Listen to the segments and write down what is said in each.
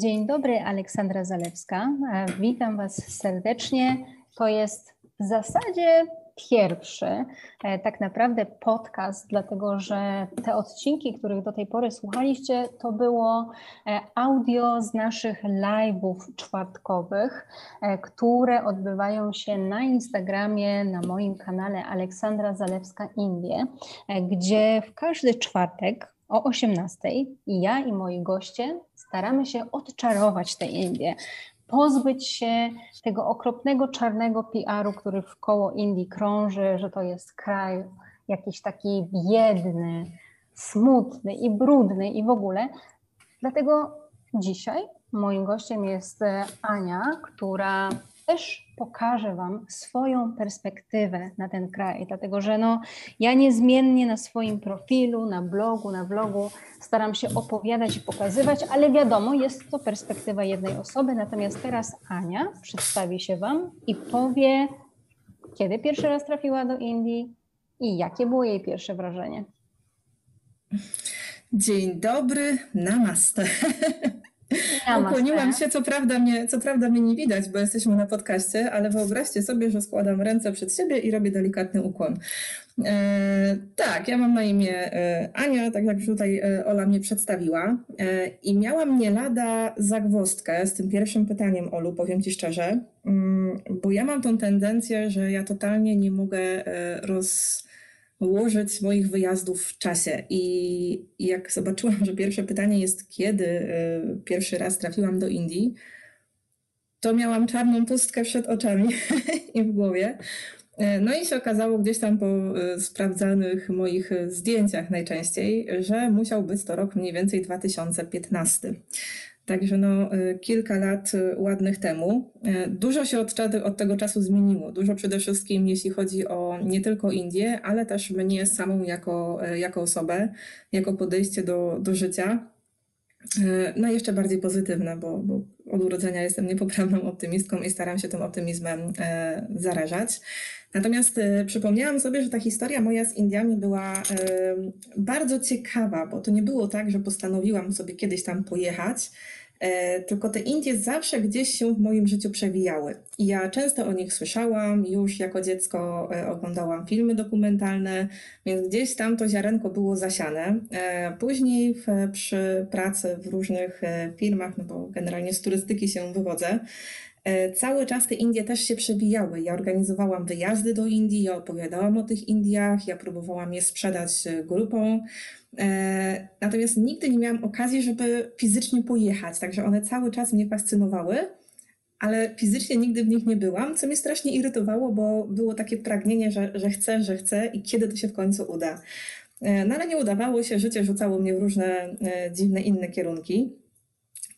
Dzień dobry, Aleksandra Zalewska. E, witam Was serdecznie. To jest w zasadzie pierwszy e, tak naprawdę podcast, dlatego że te odcinki, których do tej pory słuchaliście, to było e, audio z naszych live'ów czwartkowych, które odbywają się na Instagramie, na moim kanale Aleksandra Zalewska Indie, gdzie w każdy czwartek o 18 i ja i moi goście staramy się odczarować te Indie, pozbyć się tego okropnego czarnego PR-u, który w koło Indii krąży, że to jest kraj jakiś taki biedny, smutny i brudny i w ogóle. Dlatego dzisiaj moim gościem jest Ania, która też pokażę Wam swoją perspektywę na ten kraj, dlatego że no, ja niezmiennie na swoim profilu, na blogu, na vlogu staram się opowiadać i pokazywać, ale wiadomo, jest to perspektywa jednej osoby, natomiast teraz Ania przedstawi się Wam i powie, kiedy pierwszy raz trafiła do Indii i jakie było jej pierwsze wrażenie. Dzień dobry, namaste. Ukłoniłam się, co prawda, mnie, co prawda mnie nie widać, bo jesteśmy na podcaście, ale wyobraźcie sobie, że składam ręce przed siebie i robię delikatny ukłon. E, tak, ja mam na imię e, Ania, tak jak tutaj e, Ola mnie przedstawiła e, i miałam nie lada zagwostkę z tym pierwszym pytaniem, Olu, powiem Ci szczerze, mm, bo ja mam tą tendencję, że ja totalnie nie mogę e, roz ułożyć moich wyjazdów w czasie. I jak zobaczyłam, że pierwsze pytanie jest, kiedy y, pierwszy raz trafiłam do Indii, to miałam czarną pustkę przed oczami i w głowie. E, no i się okazało gdzieś tam po y, sprawdzanych moich zdjęciach najczęściej, że musiał być to rok mniej więcej 2015. Także no, y, kilka lat y, ładnych temu. Y, dużo się od, od, tego czasu zmieniło. Dużo przede wszystkim, jeśli chodzi o nie tylko Indię, ale też mnie samą jako, jako osobę, jako podejście do, do życia. No i jeszcze bardziej pozytywne, bo, bo od urodzenia jestem niepoprawną optymistką i staram się tym optymizmem e, zarażać. Natomiast e, przypomniałam sobie, że ta historia moja z Indiami była e, bardzo ciekawa, bo to nie było tak, że postanowiłam sobie kiedyś tam pojechać, tylko te Indie zawsze gdzieś się w moim życiu przewijały. I ja często o nich słyszałam, już jako dziecko e, oglądałam filmy dokumentalne, więc gdzieś tam to ziarenko było zasiane. E, później w, przy pracy w różnych firmach, no bo generalnie z turystyki się wywodzę, Cały czas te Indie też się przewijały. Ja organizowałam wyjazdy do Indii, ja opowiadałam o tych Indiach, ja próbowałam je sprzedać grupom. E, natomiast nigdy nie miałam okazji, żeby fizycznie pojechać, także one cały czas mnie fascynowały, ale fizycznie nigdy w nich nie byłam, co mnie strasznie irytowało, bo było takie pragnienie, że, że chcę, że chcę i kiedy to się w końcu uda. E, no ale nie udawało się, życie rzucało mnie w różne e, dziwne inne kierunki.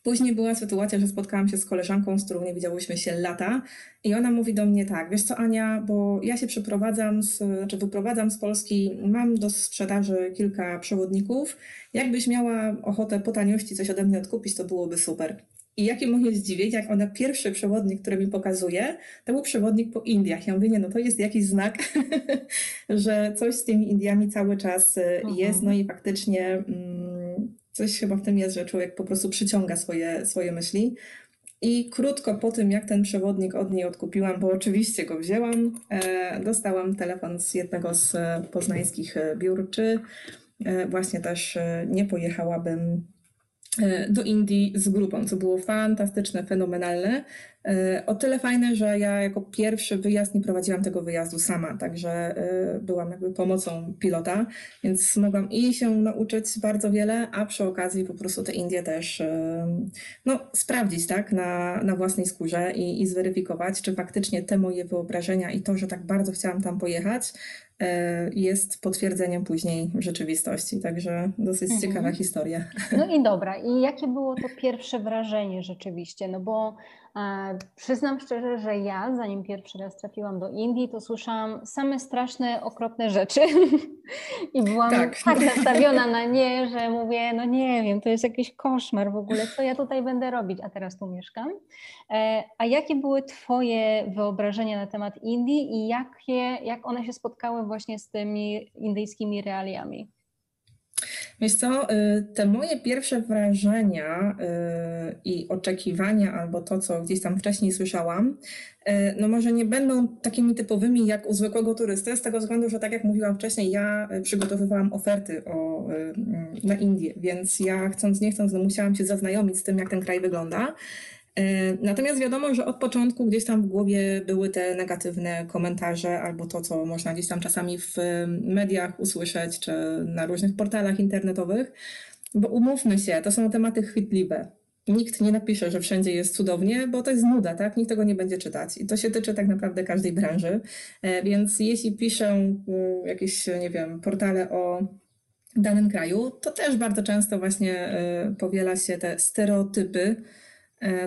Później była sytuacja, że spotkałam się z koleżanką, z którą nie widziałyśmy się lata i ona mówi do mnie tak, wiesz co Ania, bo ja się przeprowadzam, z, znaczy wyprowadzam z Polski, mam do sprzedaży kilka przewodników, jakbyś miała ochotę po taniości coś ode mnie odkupić, to byłoby super. I jakie moje zdziwienie, jak ona pierwszy przewodnik, który mi pokazuje, to był przewodnik po Indiach. Ja mówię, nie, no to jest jakiś znak, że coś z tymi Indiami cały czas y, jest. Mhm. No i faktycznie mm, coś chyba w tym jest, że człowiek po prostu przyciąga swoje, swoje myśli. I krótko po tym, jak ten przewodnik od niej odkupiłam, bo oczywiście go wzięłam, e, dostałam telefon z jednego z e, poznańskich e, biur, czy właśnie też nie pojechałabym do Indii z grupą, co było fantastyczne, fenomenalne. E, o tyle fajne, że ja jako pierwszy wyjazd nie prowadziłam tego wyjazdu sama, także e, byłam jakby pomocą pilota, więc mogłam i się nauczyć bardzo wiele, a przy okazji po prostu te Indie też e, no, sprawdzić tak, na, na własnej skórze i, i zweryfikować, czy faktycznie te moje wyobrażenia i to, że tak bardzo chciałam tam pojechać, jest potwierdzeniem później rzeczywistości. Także dosyć mhm. ciekawa historia. No i dobra, i jakie było to pierwsze wrażenie rzeczywiście? No bo Przyznam szczerze, że ja, zanim pierwszy raz trafiłam do Indii, to słyszałam same straszne, okropne rzeczy i byłam tak. tak nastawiona na nie, że mówię, no nie wiem, to jest jakiś koszmar w ogóle, co ja tutaj będę robić, a teraz tu mieszkam. E, a jakie były Twoje wyobrażenia na temat Indii i jakie, jak one się spotkały właśnie z tymi indyjskimi realiami? Wiesz co, y, te moje pierwsze wrażenia y, i oczekiwania, albo to, co gdzieś tam wcześniej słyszałam, y, no może nie będą takimi typowymi jak u zwykłego turysty, z tego względu, że tak jak mówiłam wcześniej, ja przygotowywałam oferty o, na Indię, więc ja chcąc nie chcąc, no musiałam się zaznajomić z tym, jak ten kraj wygląda. E, natomiast wiadomo, że od początku gdzieś tam w głowie były te negatywne komentarze albo to, co można gdzieś tam czasami w mediach usłyszeć czy na różnych portalach internetowych, bo umówmy się, to są tematy chwytliwe. Nikt nie napisze, że wszędzie jest cudownie, bo to jest nuda, tak? Nikt tego nie będzie czytać. I to się tyczy tak naprawdę każdej branży. E, więc jeśli piszę jakieś, nie wiem, portale o danym kraju, to też bardzo często właśnie e, powiela się te stereotypy,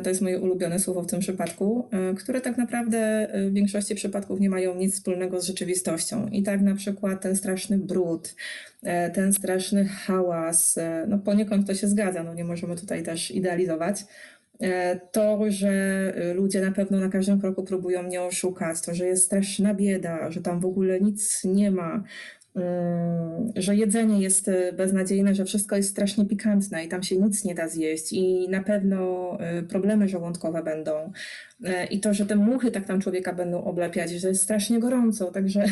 to jest moje ulubione słowo w tym przypadku, e, które tak naprawdę e, w większości przypadków nie mają nic wspólnego z rzeczywistością. I tak na przykład ten straszny brud, ten straszny hałas, no poniekąd to się zgadza, no nie możemy tutaj też idealizować. To, że ludzie na pewno na każdym kroku próbują mnie oszukać, to, że jest straszna bieda, że tam w ogóle nic nie ma, że jedzenie jest y, beznadziejne, że wszystko jest strasznie pikantne i tam się nic nie da zjeść i na pewno y, problemy żołądkowe będą. Y, I to, że te muchy tak tam człowieka będą oblepiać, że jest strasznie gorąco. Także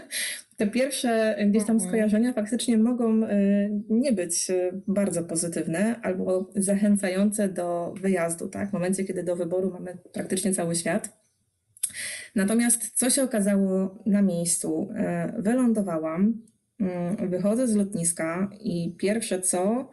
te pierwsze gdzieś tam mhm. skojarzenia faktycznie mogą nie być bardzo pozytywne albo zachęcające do wyjazdu, tak? W momencie, kiedy do wyboru mamy praktycznie cały świat. Natomiast co się okazało na miejscu? E, wylądowałam, mm, wychodzę z lotniska i pierwsze co,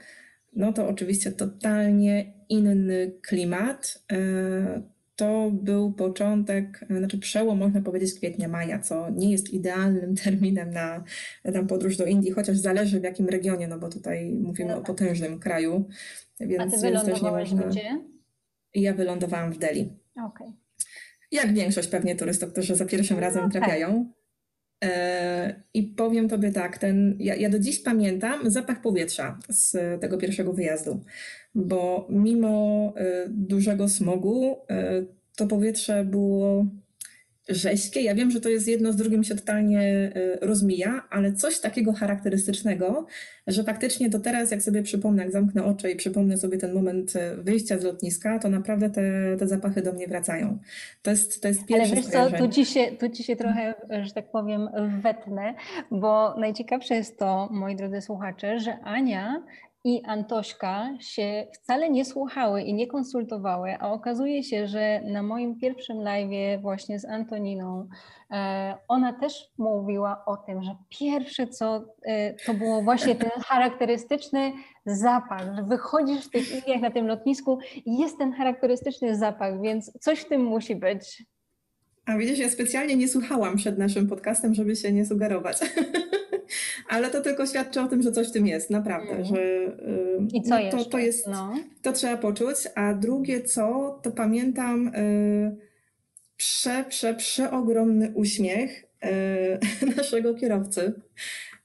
no to oczywiście totalnie inny klimat. E, to był początek, znaczy przełom, można powiedzieć, kwietnia, maja, co nie jest idealnym terminem na, na podróż do Indii, chociaż zależy w jakim regionie, no bo tutaj mówimy no tak. o potężnym kraju. Więc A ty wylądowałaś można... gdzie? Ja wylądowałam w Delhi. Okej. Okay jak większość pewnie turystów, którzy za pierwszym no, razem tak. trafiają. E, I powiem Tobie tak, ten, ja, ja do dziś pamiętam zapach powietrza z tego pierwszego wyjazdu, bo mimo e, dużego smogu e, to powietrze było rześkie. Ja wiem, że to jest jedno z drugim się totalnie e, rozmija, ale coś takiego charakterystycznego, że faktycznie do teraz, jak sobie przypomnę, jak zamknę oczy i przypomnę sobie ten moment e, wyjścia z lotniska, to naprawdę te, te zapachy do mnie wracają. To jest, to jest pierwsze Ale wiesz co, tu ci, się, tu ci się trochę, że tak powiem, wetnę, bo najciekawsze jest to, moi drodzy słuchacze, że Ania i Antośka się wcale nie słuchały i nie konsultowały, a okazuje się, że na moim pierwszym live właśnie z Antoniną e, ona też mówiła o tym, że pierwsze co e, to było właśnie ten charakterystyczny zapach, że wychodzisz w tych Indiach na tym lotnisku i jest ten charakterystyczny zapach, więc coś w tym musi być. A widzisz, ja specjalnie nie słuchałam przed naszym podcastem, żeby się nie sugerować. Ale to tylko świadczy o tym, że coś w tym jest, naprawdę. Mm. Że, I co no, to, to jest? No. To trzeba poczuć. A drugie co, to pamiętam y, prze, prze, przeogromny uśmiech y, naszego kierowcy,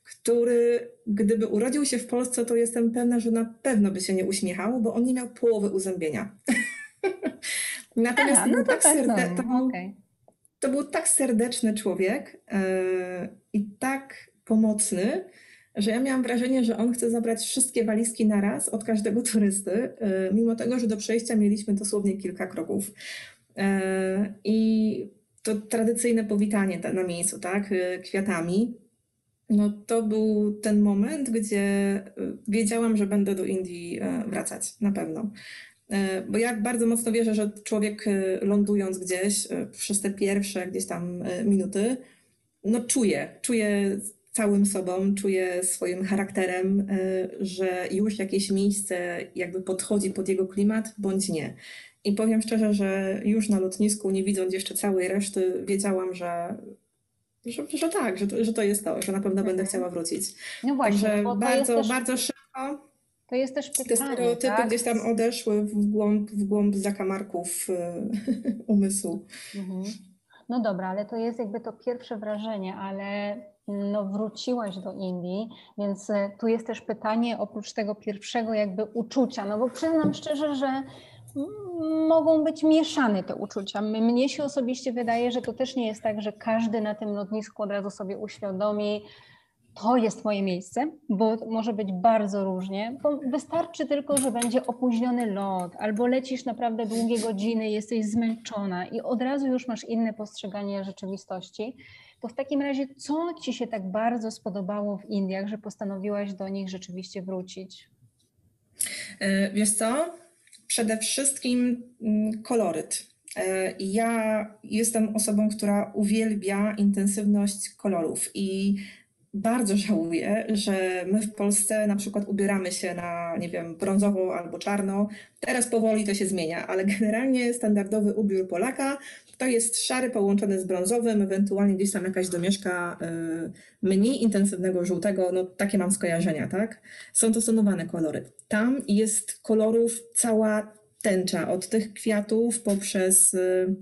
który gdyby urodził się w Polsce, to jestem pewna, że na pewno by się nie uśmiechał, bo on nie miał połowy uzębienia. Natomiast Aha, no to, tak serde- no. to, był, okay. to był tak serdeczny człowiek yy, i tak pomocny, że ja miałam wrażenie, że on chce zabrać wszystkie walizki na raz od każdego turysty, y, mimo tego, że do przejścia mieliśmy dosłownie kilka kroków. Y, I to tradycyjne powitanie na miejscu, tak, y, kwiatami. No to był ten moment, gdzie wiedziałam, że będę do Indii wracać, na pewno. Bo ja bardzo mocno wierzę, że człowiek lądując gdzieś przez te pierwsze gdzieś tam minuty, no czuje, czuje całym sobą, czuję swoim charakterem, y, że już jakieś miejsce jakby podchodzi pod jego klimat, bądź nie. I powiem szczerze, że już na lotnisku, nie widząc jeszcze całej reszty, wiedziałam, że, że, że tak, że, że to jest to, że na pewno będę mhm. chciała wrócić. No właśnie, Także bardzo, też... bardzo szybko. To jest też pytanie, Te stereotypy tak? gdzieś tam odeszły w głąb, w głąb zakamarków y, umysłu. Mhm. No dobra, ale to jest jakby to pierwsze wrażenie, ale no, wróciłaś do Indii, więc e, tu jest też pytanie oprócz tego pierwszego jakby uczucia, no bo przyznam szczerze, że mogą być mieszane te uczucia. Mnie się osobiście wydaje, że to też nie jest tak, że każdy na tym lotnisku od razu sobie uświadomi, to jest moje miejsce, bo może być bardzo różnie, wystarczy tylko, że będzie opóźniony lot, albo lecisz naprawdę długie godziny, jesteś zmęczona i od razu już masz inne postrzeganie rzeczywistości. To w takim razie, co Ci się tak bardzo spodobało w Indiach, że postanowiłaś do nich rzeczywiście wrócić? E, wiesz co? Przede wszystkim mm, koloryt. E, ja jestem osobą, która uwielbia intensywność kolorów i bardzo żałuję, że my w Polsce na przykład ubieramy się na, nie wiem, brązowo albo czarno. Teraz powoli to się zmienia, ale generalnie standardowy ubiór Polaka to jest szary połączony z brązowym, ewentualnie gdzieś tam jakaś domieszka y, mniej intensywnego żółtego, no takie mam skojarzenia, tak? Są to stonowane kolory. Tam jest kolorów cała tęcza, od tych kwiatów poprzez y,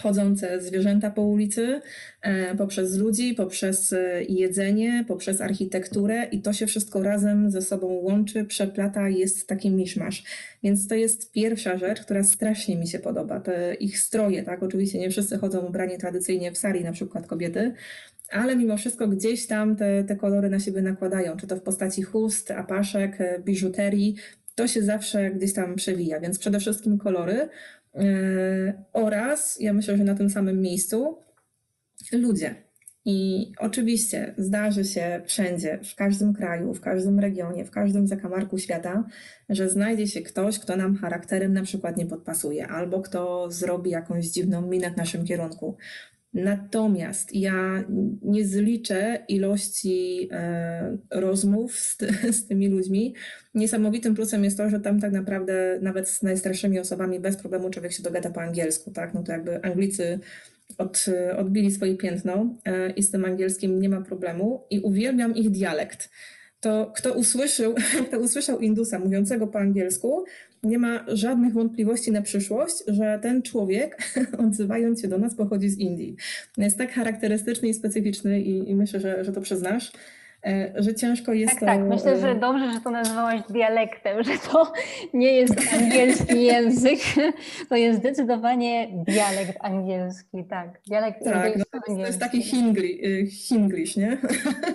chodzące zwierzęta po ulicy, e, poprzez ludzi, poprzez e, jedzenie, poprzez architekturę i to się wszystko razem ze sobą łączy, przeplata jest taki miszmasz. Więc to jest pierwsza rzecz, która strasznie mi się podoba. Te ich stroje, tak? Oczywiście nie wszyscy chodzą ubrani tradycyjnie w sari, na przykład kobiety, ale mimo wszystko gdzieś tam te, te kolory na siebie nakładają, czy to w postaci chust, apaszek, e, biżuterii, to się zawsze gdzieś tam przewija, więc przede wszystkim kolory, oraz, ja myślę, że na tym samym miejscu, ludzie. I oczywiście zdarzy się wszędzie, w każdym kraju, w każdym regionie, w każdym zakamarku świata, że znajdzie się ktoś, kto nam charakterem na przykład nie podpasuje, albo kto zrobi jakąś dziwną minę w naszym kierunku. Natomiast ja nie zliczę ilości e, rozmów z, ty, z, tymi ludźmi. Niesamowitym plusem jest to, że tam tak naprawdę nawet z najstarszymi osobami bez problemu człowiek się dogada po angielsku, tak? No to jakby Anglicy od, odbili swoje piętno e, i z tym angielskim nie ma problemu i uwielbiam ich dialekt to kto usłyszał, kto usłyszał Indusa mówiącego po angielsku, nie ma żadnych wątpliwości na przyszłość, że ten człowiek, odzywając się do nas, pochodzi z Indii. Jest tak charakterystyczny i specyficzny i, i myślę, że, że to przyznasz. E, że ciężko jest tak, to... Tak, myślę, że e, dobrze, że to nazwałaś dialektem, że to nie jest angielski język, to jest zdecydowanie dialekt angielski, tak. Dialekt tak, no, to jest taki hingli, y, hinglish, nie?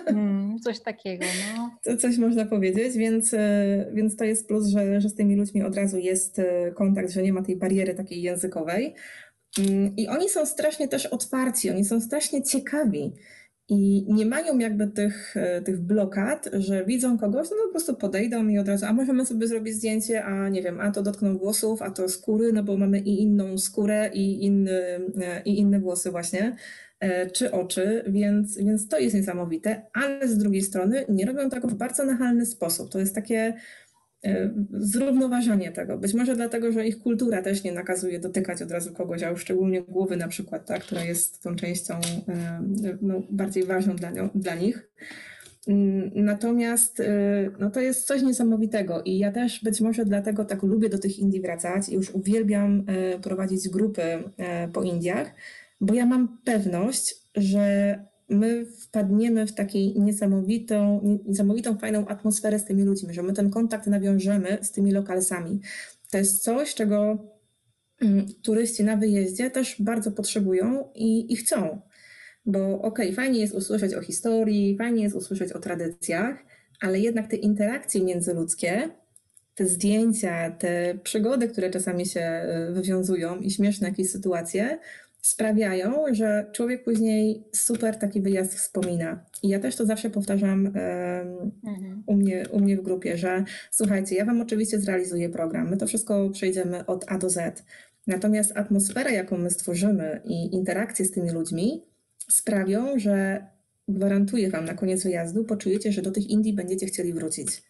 Mm, coś takiego, no. To coś można powiedzieć, więc, e, więc to jest plus, że, że z tymi ludźmi od razu jest kontakt, że nie ma tej bariery takiej językowej. Mm, I oni są strasznie też otwarci, oni są strasznie ciekawi. I nie mają jakby tych, e, tych blokad, że widzą kogoś, no to po prostu podejdą i od razu, a możemy sobie zrobić zdjęcie, a nie wiem, a to dotkną włosów, a to skóry, no bo mamy i inną skórę i, inny, e, i inne włosy właśnie, e, czy oczy, więc, więc to jest niesamowite, ale z drugiej strony nie robią tego w bardzo nachalny sposób. To jest takie zrównoważenie tego. Być może dlatego, że ich kultura też nie nakazuje dotykać od razu kogoś, a już szczególnie głowy na przykład, ta, która jest tą częścią e, no, bardziej ważną dla, dla nich. Mm, natomiast e, no, to jest coś niesamowitego i ja też być może dlatego tak lubię do tych Indii wracać i już uwielbiam prowadzić grupy po Indiach, bo ja mam pewność, że my wpadniemy w taką niesamowitą, niesamowitą, fajną atmosferę z tymi ludźmi, że my ten kontakt nawiążemy z tymi lokalsami. To jest coś, czego mm, turyści na wyjeździe też bardzo potrzebują i, i chcą. Bo okej, okay, fajnie jest usłyszeć o historii, fajnie jest usłyszeć o tradycjach, ale jednak te interakcje międzyludzkie, te zdjęcia, te przygody, które czasami się y, wywiązują i śmieszne jakieś sytuacje, sprawiają, że człowiek później super taki wyjazd wspomina. I ja też to zawsze powtarzam mhm. u, mnie, u mnie w grupie, że słuchajcie, ja Wam oczywiście zrealizuję program, my to wszystko przejdziemy od A do Z. Natomiast atmosfera, jaką my stworzymy i interakcje z tymi ludźmi sprawią, że gwarantuję Wam na koniec wyjazdu, poczujecie, że do tych Indii będziecie chcieli wrócić.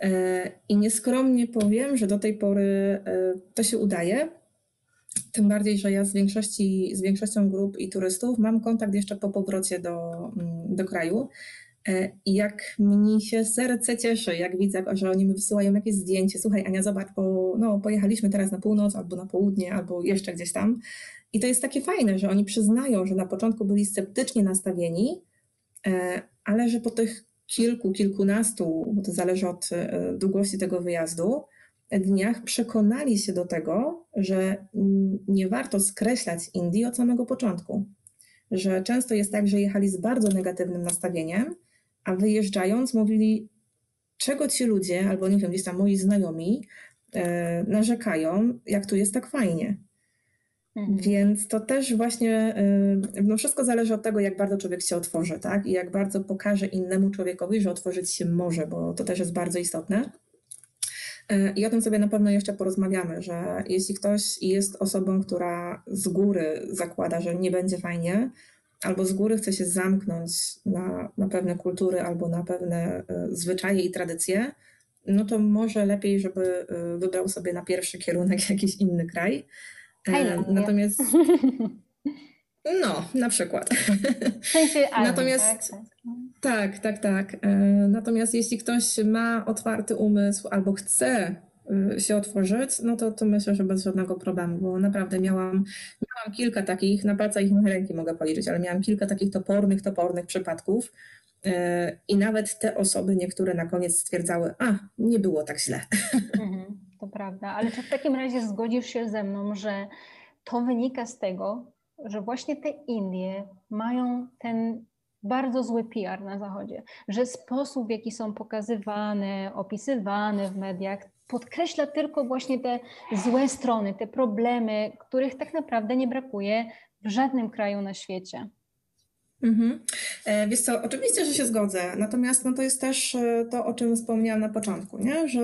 E, I nieskromnie powiem, że do tej pory e, to się udaje, tym bardziej, że ja z, większości, z większością grup i turystów mam kontakt jeszcze po powrocie do, mm, do kraju. E, I jak mi się serce cieszy, jak widzę, że oni mi wysyłają jakieś zdjęcie. Słuchaj, Ania, zobacz, bo no, pojechaliśmy teraz na północ, albo na południe, albo jeszcze gdzieś tam. I to jest takie fajne, że oni przyznają, że na początku byli sceptycznie nastawieni, e, ale że po tych kilku, kilkunastu, bo to zależy od e, długości tego wyjazdu, dniach przekonali się do tego, że nie warto skreślać Indii od samego początku. Że często jest tak, że jechali z bardzo negatywnym nastawieniem a wyjeżdżając mówili, czego ci ludzie, albo nie wiem, gdzieś tam moi znajomi e, narzekają, jak tu jest tak fajnie. Mhm. Więc to też właśnie, y, no wszystko zależy od tego, jak bardzo człowiek się otworzy, tak? I jak bardzo pokaże innemu człowiekowi, że otworzyć się może, bo to też jest bardzo istotne. Y, I o tym sobie na pewno jeszcze porozmawiamy, że jeśli ktoś jest osobą, która z góry zakłada, że nie będzie fajnie, albo z góry chce się zamknąć na, na pewne kultury albo na pewne y, zwyczaje i tradycje, no to może lepiej, żeby wybrał sobie na pierwszy kierunek jakiś inny kraj Tajlandia. Natomiast. No, na przykład. W sensie Azji, Natomiast tak, tak, tak. tak. E, natomiast jeśli ktoś ma otwarty umysł albo chce y, się otworzyć, no to, to myślę, że bez żadnego problemu, bo naprawdę miałam, miałam kilka takich, na palcach ich ręki mogę policzyć, ale miałam kilka takich topornych, topornych przypadków e, i nawet te osoby niektóre na koniec stwierdzały, a, nie było tak źle. Mhm to prawda. Ale czy w takim razie zgodzisz się ze mną, że to wynika z tego, że właśnie te Indie mają ten bardzo zły PR na Zachodzie, że sposób, w jaki są pokazywane, opisywane w mediach, podkreśla tylko właśnie te złe strony, te problemy, których tak naprawdę nie brakuje w żadnym kraju na świecie. Mhm. E, wiesz co, oczywiście, że się zgodzę, natomiast no, to jest też e, to, o czym wspomniałam na początku, nie? że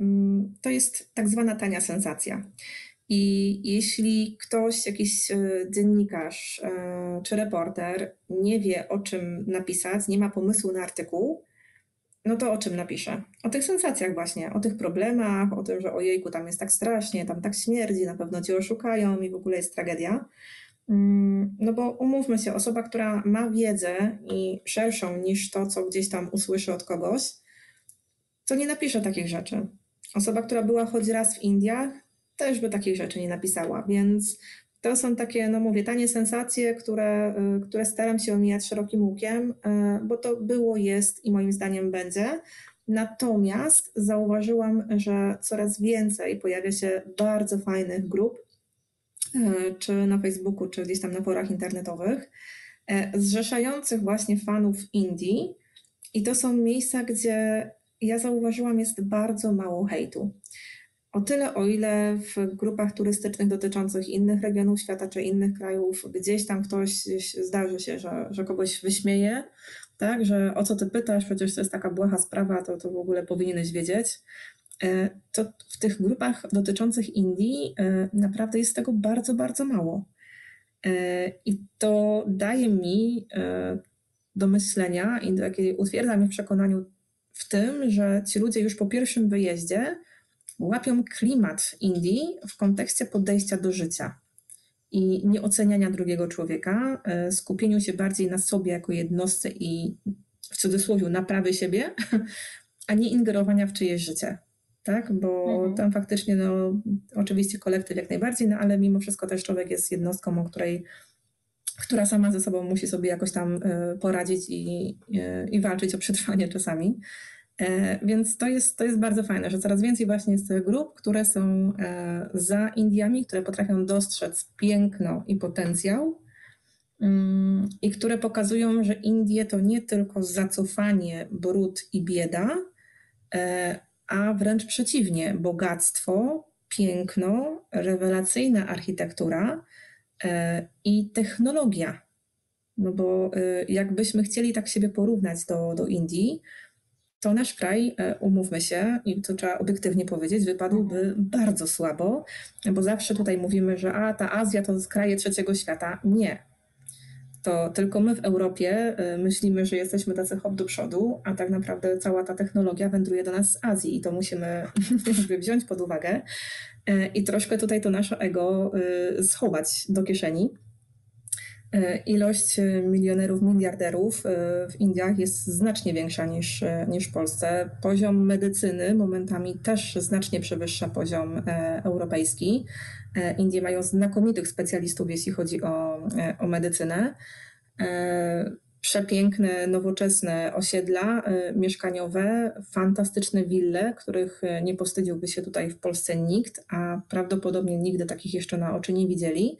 mm, to jest tak zwana tania sensacja. I jeśli ktoś, jakiś e, dziennikarz czy reporter nie wie o czym napisać, nie ma pomysłu na artykuł, no to o czym napisze? O tych sensacjach właśnie, o tych problemach, o tym, że ojejku, tam jest tak strasznie, tam tak śmierdzi, na pewno cię oszukają i w ogóle jest tragedia. Mm, no bo umówmy się, osoba, która ma wiedzę i szerszą niż to, co gdzieś tam usłyszy od kogoś, to nie napisze takich rzeczy. Osoba, która była choć raz w Indiach, też by takich rzeczy nie napisała, więc to są takie, no mówię, tanie sensacje, które, y, które staram się omijać szerokim łukiem, y, bo to było, jest i moim zdaniem będzie. Natomiast zauważyłam, że coraz więcej pojawia się bardzo fajnych grup, E, czy na Facebooku, czy gdzieś tam na forach internetowych, zrzeszających właśnie fanów Indii. I to są miejsca, gdzie ja zauważyłam, jest bardzo mało hejtu. O tyle, o ile w grupach turystycznych dotyczących innych regionów świata czy innych krajów, gdzieś tam ktoś zdarzy się, że, że kogoś wyśmieje, tak, że o co ty pytasz, przecież to jest taka błaha sprawa, to, to w ogóle powinieneś wiedzieć. E, to w tych grupach dotyczących Indii e, naprawdę jest tego bardzo, bardzo mało. E, I to daje mi do myślenia i do utwierdza mnie w przekonaniu w tym, że ci ludzie już po pierwszym wyjeździe łapią klimat Indii w kontekście podejścia do życia i nieoceniania drugiego człowieka, skupieniu się bardziej na sobie jako jednostce i w cudzysłowie naprawy siebie, a nie ingerowania w czyjeś życie tak? Bo mhm. tam faktycznie, no, oczywiście kolektyw jak najbardziej, no, ale mimo wszystko też człowiek jest jednostką, o której, która sama ze sobą musi sobie jakoś tam y, poradzić i, y, i walczyć o przetrwanie czasami. E, więc to jest, to jest bardzo fajne, że coraz więcej właśnie jest tych grup, które są e, za Indiami, które potrafią dostrzec piękno i potencjał mm, i które pokazują, że Indie to nie tylko zacofanie, brud i bieda, e, a wręcz przeciwnie, bogactwo, piękno, rewelacyjna architektura i technologia. No bo jakbyśmy chcieli tak siebie porównać do, do Indii, to nasz kraj, e, umówmy się, i to trzeba obiektywnie powiedzieć, wypadłby bardzo słabo, bo zawsze tutaj mówimy, że a ta Azja to kraje trzeciego świata. Nie to tylko my w Europie y, myślimy, że jesteśmy tacy hop do przodu, a tak naprawdę cała ta technologia wędruje do nas z Azji i to musimy wziąć pod uwagę y, i troszkę tutaj to nasze ego schować do kieszeni. Ilość milionerów, miliarderów w Indiach jest znacznie większa niż, niż w Polsce. Poziom medycyny momentami też znacznie przewyższa poziom europejski. E, Indie mają znakomitych specjalistów, jeśli chodzi o, e, o medycynę. E, przepiękne, nowoczesne osiedla mieszkaniowe, fantastyczne wille, których nie postydziłby się tutaj w Polsce nikt, a prawdopodobnie nigdy takich jeszcze na oczy nie widzieli.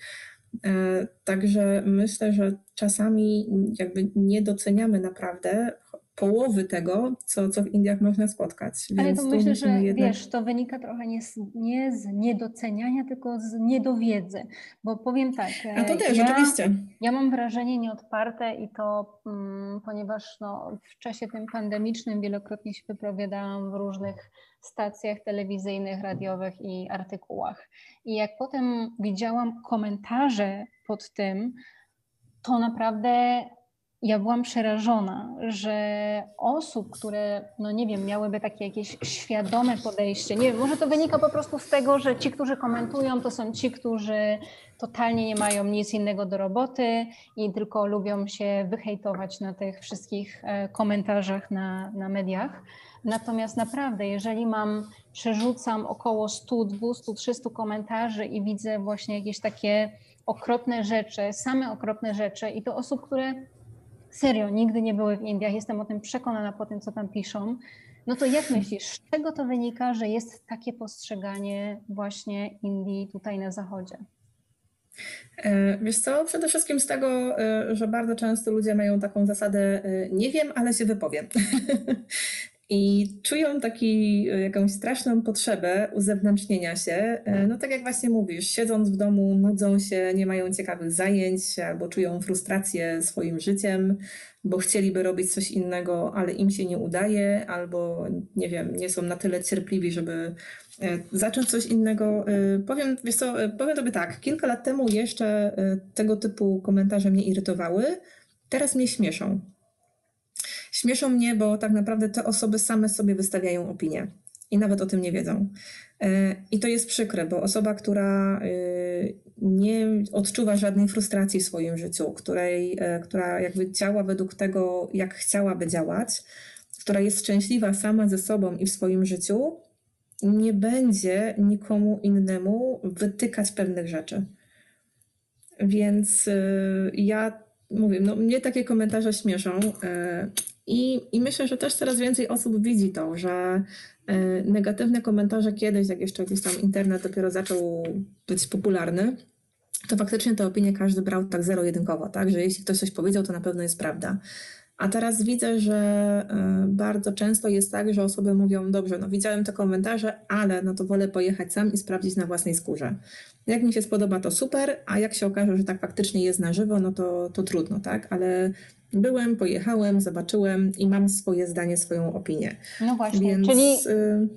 Także myślę, że czasami jakby nie doceniamy naprawdę połowy tego, co, co w Indiach można spotkać. Ale to myślę, że jednak... wiesz, to wynika trochę nie z, nie z niedoceniania, tylko z niedowiedzy. Bo powiem tak. A to też, ja, oczywiście. Ja mam wrażenie nieodparte i to, mm, ponieważ no, w czasie tym pandemicznym wielokrotnie się wypowiadałam w różnych stacjach telewizyjnych, radiowych i artykułach. I jak potem widziałam komentarze pod tym, to naprawdę ja byłam przerażona, że osób, które, no nie wiem, miałyby takie jakieś świadome podejście, nie wiem, może to wynika po prostu z tego, że ci, którzy komentują, to są ci, którzy totalnie nie mają nic innego do roboty i tylko lubią się wyhejtować na tych wszystkich e, komentarzach na, na mediach. Natomiast naprawdę, jeżeli mam, przerzucam około 100, 200, 300 komentarzy i widzę właśnie jakieś takie okropne rzeczy, same okropne rzeczy i to osób, które serio nigdy nie były w Indiach, jestem o tym przekonana po tym, co tam piszą, no to jak myślisz, z czego to wynika, że jest takie postrzeganie właśnie Indii tutaj na zachodzie? E, wiesz co, przede wszystkim z tego, e, że bardzo często ludzie mają taką zasadę, e, nie wiem, ale się wypowiem. I czują taki, jakąś straszną potrzebę uzewnętrznienia się. No tak jak właśnie mówisz, siedząc w domu, nudzą się, nie mają ciekawych zajęć, albo czują frustrację swoim życiem, bo chcieliby robić coś innego, ale im się nie udaje, albo nie wiem, nie są na tyle cierpliwi, żeby zacząć coś innego. Powiem, wiesz co, powiem tobie tak, kilka lat temu jeszcze tego typu komentarze mnie irytowały, teraz mnie śmieszą. Śmieszą mnie, bo tak naprawdę te osoby same sobie wystawiają opinię i nawet o tym nie wiedzą. E, I to jest przykre, bo osoba, która e, nie odczuwa żadnej frustracji w swoim życiu, której, e, która jakby działa według tego, jak chciałaby działać, która jest szczęśliwa sama ze sobą i w swoim życiu, nie będzie nikomu innemu wytykać pewnych rzeczy. Więc ja mówię, no mnie takie komentarze śmieszą. I, I myślę, że też coraz więcej osób widzi to, że e, negatywne komentarze kiedyś, jak jeszcze jakiś tam internet dopiero zaczął być popularny, to faktycznie te opinie każdy brał tak zero-jedynkowo, tak? Że jeśli ktoś coś powiedział, to na pewno jest prawda. A teraz widzę, że e, bardzo często jest tak, że osoby mówią, dobrze, no widziałem te komentarze, ale no to wolę pojechać sam i sprawdzić na własnej skórze. Jak mi się spodoba, to super, a jak się okaże, że tak faktycznie jest na żywo, no to, to trudno, tak? Ale byłem, pojechałem, zobaczyłem i mam swoje zdanie, swoją opinię. No właśnie, Więc... czyli y,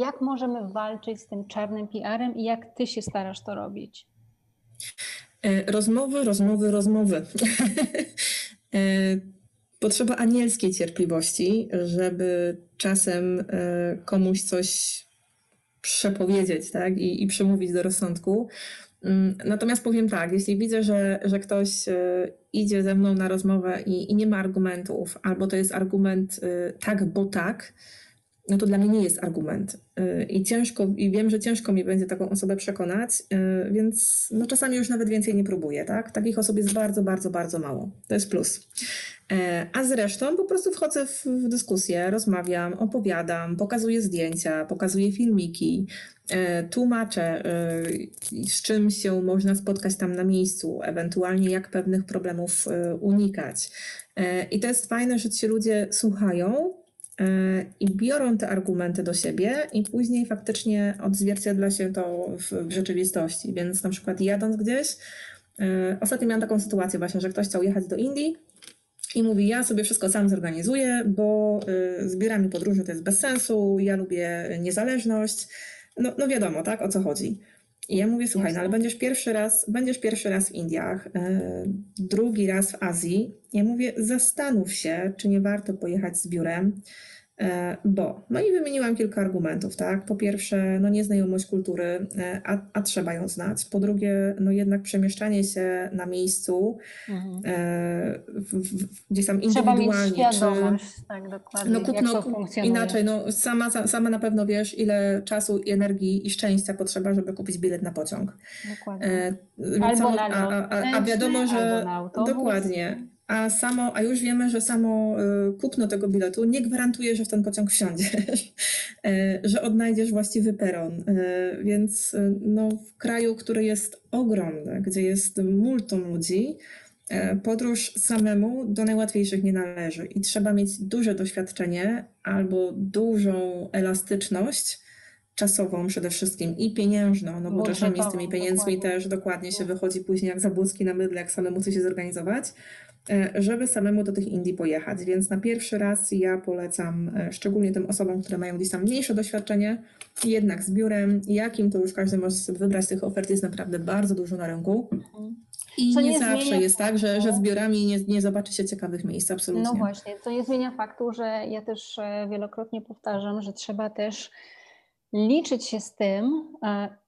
jak możemy walczyć z tym czarnym PR-em i jak ty się starasz to robić? E, rozmowy, rozmowy, rozmowy. Potrzeba anielskiej cierpliwości, żeby czasem e, komuś coś przepowiedzieć tak? I, i przemówić do rozsądku. Mm, natomiast powiem tak, jeśli widzę, że, że ktoś e, idzie ze mną na rozmowę i, i nie ma argumentów, albo to jest argument e, tak, bo tak, no to dla mnie nie jest argument. Y, I ciężko, i wiem, że ciężko mi będzie taką osobę przekonać, y, więc no czasami już nawet więcej nie próbuję, tak? Takich osób jest bardzo, bardzo, bardzo mało. To jest plus. E, a zresztą po prostu wchodzę w, w dyskusję, rozmawiam, opowiadam, pokazuję zdjęcia, pokazuję filmiki, tłumaczę, z czym się można spotkać tam na miejscu, ewentualnie jak pewnych problemów unikać. I to jest fajne, że ci ludzie słuchają, i biorą te argumenty do siebie i później faktycznie odzwierciedla się to w, w rzeczywistości. Więc na przykład jadąc gdzieś, e, ostatnio miałam taką sytuację właśnie, że ktoś chciał jechać do Indii i mówi, ja sobie wszystko sam zorganizuję, bo e, zbieranie podróży to jest bez sensu, ja lubię niezależność. No, no wiadomo, tak, o co chodzi. I ja mówię, słuchaj, no ale będziesz pierwszy raz, będziesz pierwszy raz w Indiach, drugi raz w Azji. Ja mówię, zastanów się, czy nie warto pojechać z biurem, E, bo, no i wymieniłam kilka argumentów, tak? Po pierwsze, no nieznajomość kultury, e, a, a trzeba ją znać. Po drugie, no jednak przemieszczanie się na miejscu, mhm. e, w, w, gdzieś tam indywidualnie. Trzeba mieć świadomość, czy, tak dokładnie, no, funkcjonuje. Inaczej, no sama, sama na pewno wiesz, ile czasu, energii i szczęścia potrzeba, żeby kupić bilet na pociąg. Dokładnie. E, albo na a, a, a, a wiadomo, że... Dokładnie. A, samo, a już wiemy, że samo y, kupno tego biletu nie gwarantuje, że w ten pociąg wsiądziesz, y, że odnajdziesz właściwy peron. Y, więc no, w kraju, który jest ogromny, gdzie jest multum ludzi, E, podróż samemu do najłatwiejszych nie należy i trzeba mieć duże doświadczenie albo dużą elastyczność czasową przede wszystkim i pieniężną, no bo czasami z tymi pieniędzmi dokładnie. też dokładnie się wychodzi później jak zabłuski na mydle, jak samemu coś się zorganizować, e, żeby samemu do tych Indii pojechać. Więc na pierwszy raz ja polecam e, szczególnie tym osobom, które mają gdzieś tam mniejsze doświadczenie, jednak z biurem, jakim to już każdy może sobie wybrać, tych ofert jest naprawdę bardzo dużo na rynku. Mhm. I co nie, nie zawsze jest tak, że, że zbiorami nie, nie zobaczy się ciekawych miejsc, absolutnie. No właśnie, to nie zmienia faktu, że ja też e, wielokrotnie powtarzam, że trzeba też liczyć się z tym, e,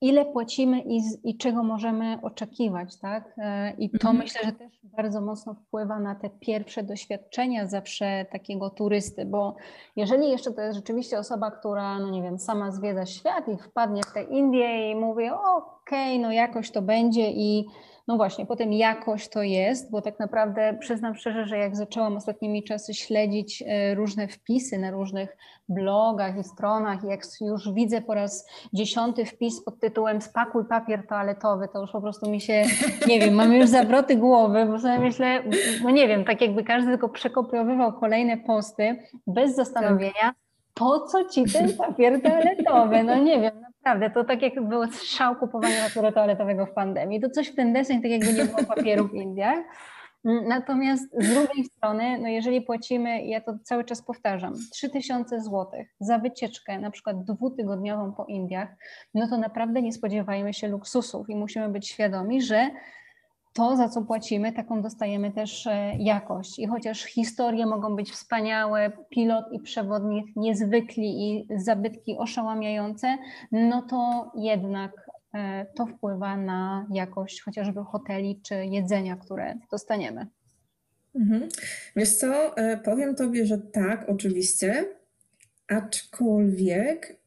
ile płacimy i, i czego możemy oczekiwać, tak? E, I to mhm. myślę, że też bardzo mocno wpływa na te pierwsze doświadczenia zawsze takiego turysty, bo jeżeli jeszcze to jest rzeczywiście osoba, która, no nie wiem, sama zwiedza świat i wpadnie w te Indie i mówi, okej, okay, no jakoś to będzie i no właśnie, potem jakość to jest, bo tak naprawdę przyznam szczerze, że jak zaczęłam ostatnimi czasy śledzić e, różne wpisy na różnych blogach i stronach, jak już widzę po raz dziesiąty wpis pod tytułem Spakuj papier toaletowy, to już po prostu mi się, nie wiem, mam już zawroty głowy, bo sobie myślę, no nie wiem, tak jakby każdy tylko przekopiowywał kolejne posty bez zastanowienia, po co ci ten papier toaletowy? No nie wiem, naprawdę, to tak jak było strzał kupowania papieru toaletowego w pandemii, to coś w ten deseń, tak jakby nie było papieru w Indiach. Natomiast z drugiej strony, no jeżeli płacimy, ja to cały czas powtarzam, 3000 zł za wycieczkę, na przykład dwutygodniową po Indiach, no to naprawdę nie spodziewajmy się luksusów i musimy być świadomi, że to, za co płacimy, taką dostajemy też e, jakość. I chociaż historie mogą być wspaniałe, pilot i przewodnik niezwykli i zabytki oszałamiające, no to jednak e, to wpływa na jakość chociażby hoteli czy jedzenia, które dostaniemy. Mhm. Wiesz co, e, powiem Tobie, że tak, oczywiście, aczkolwiek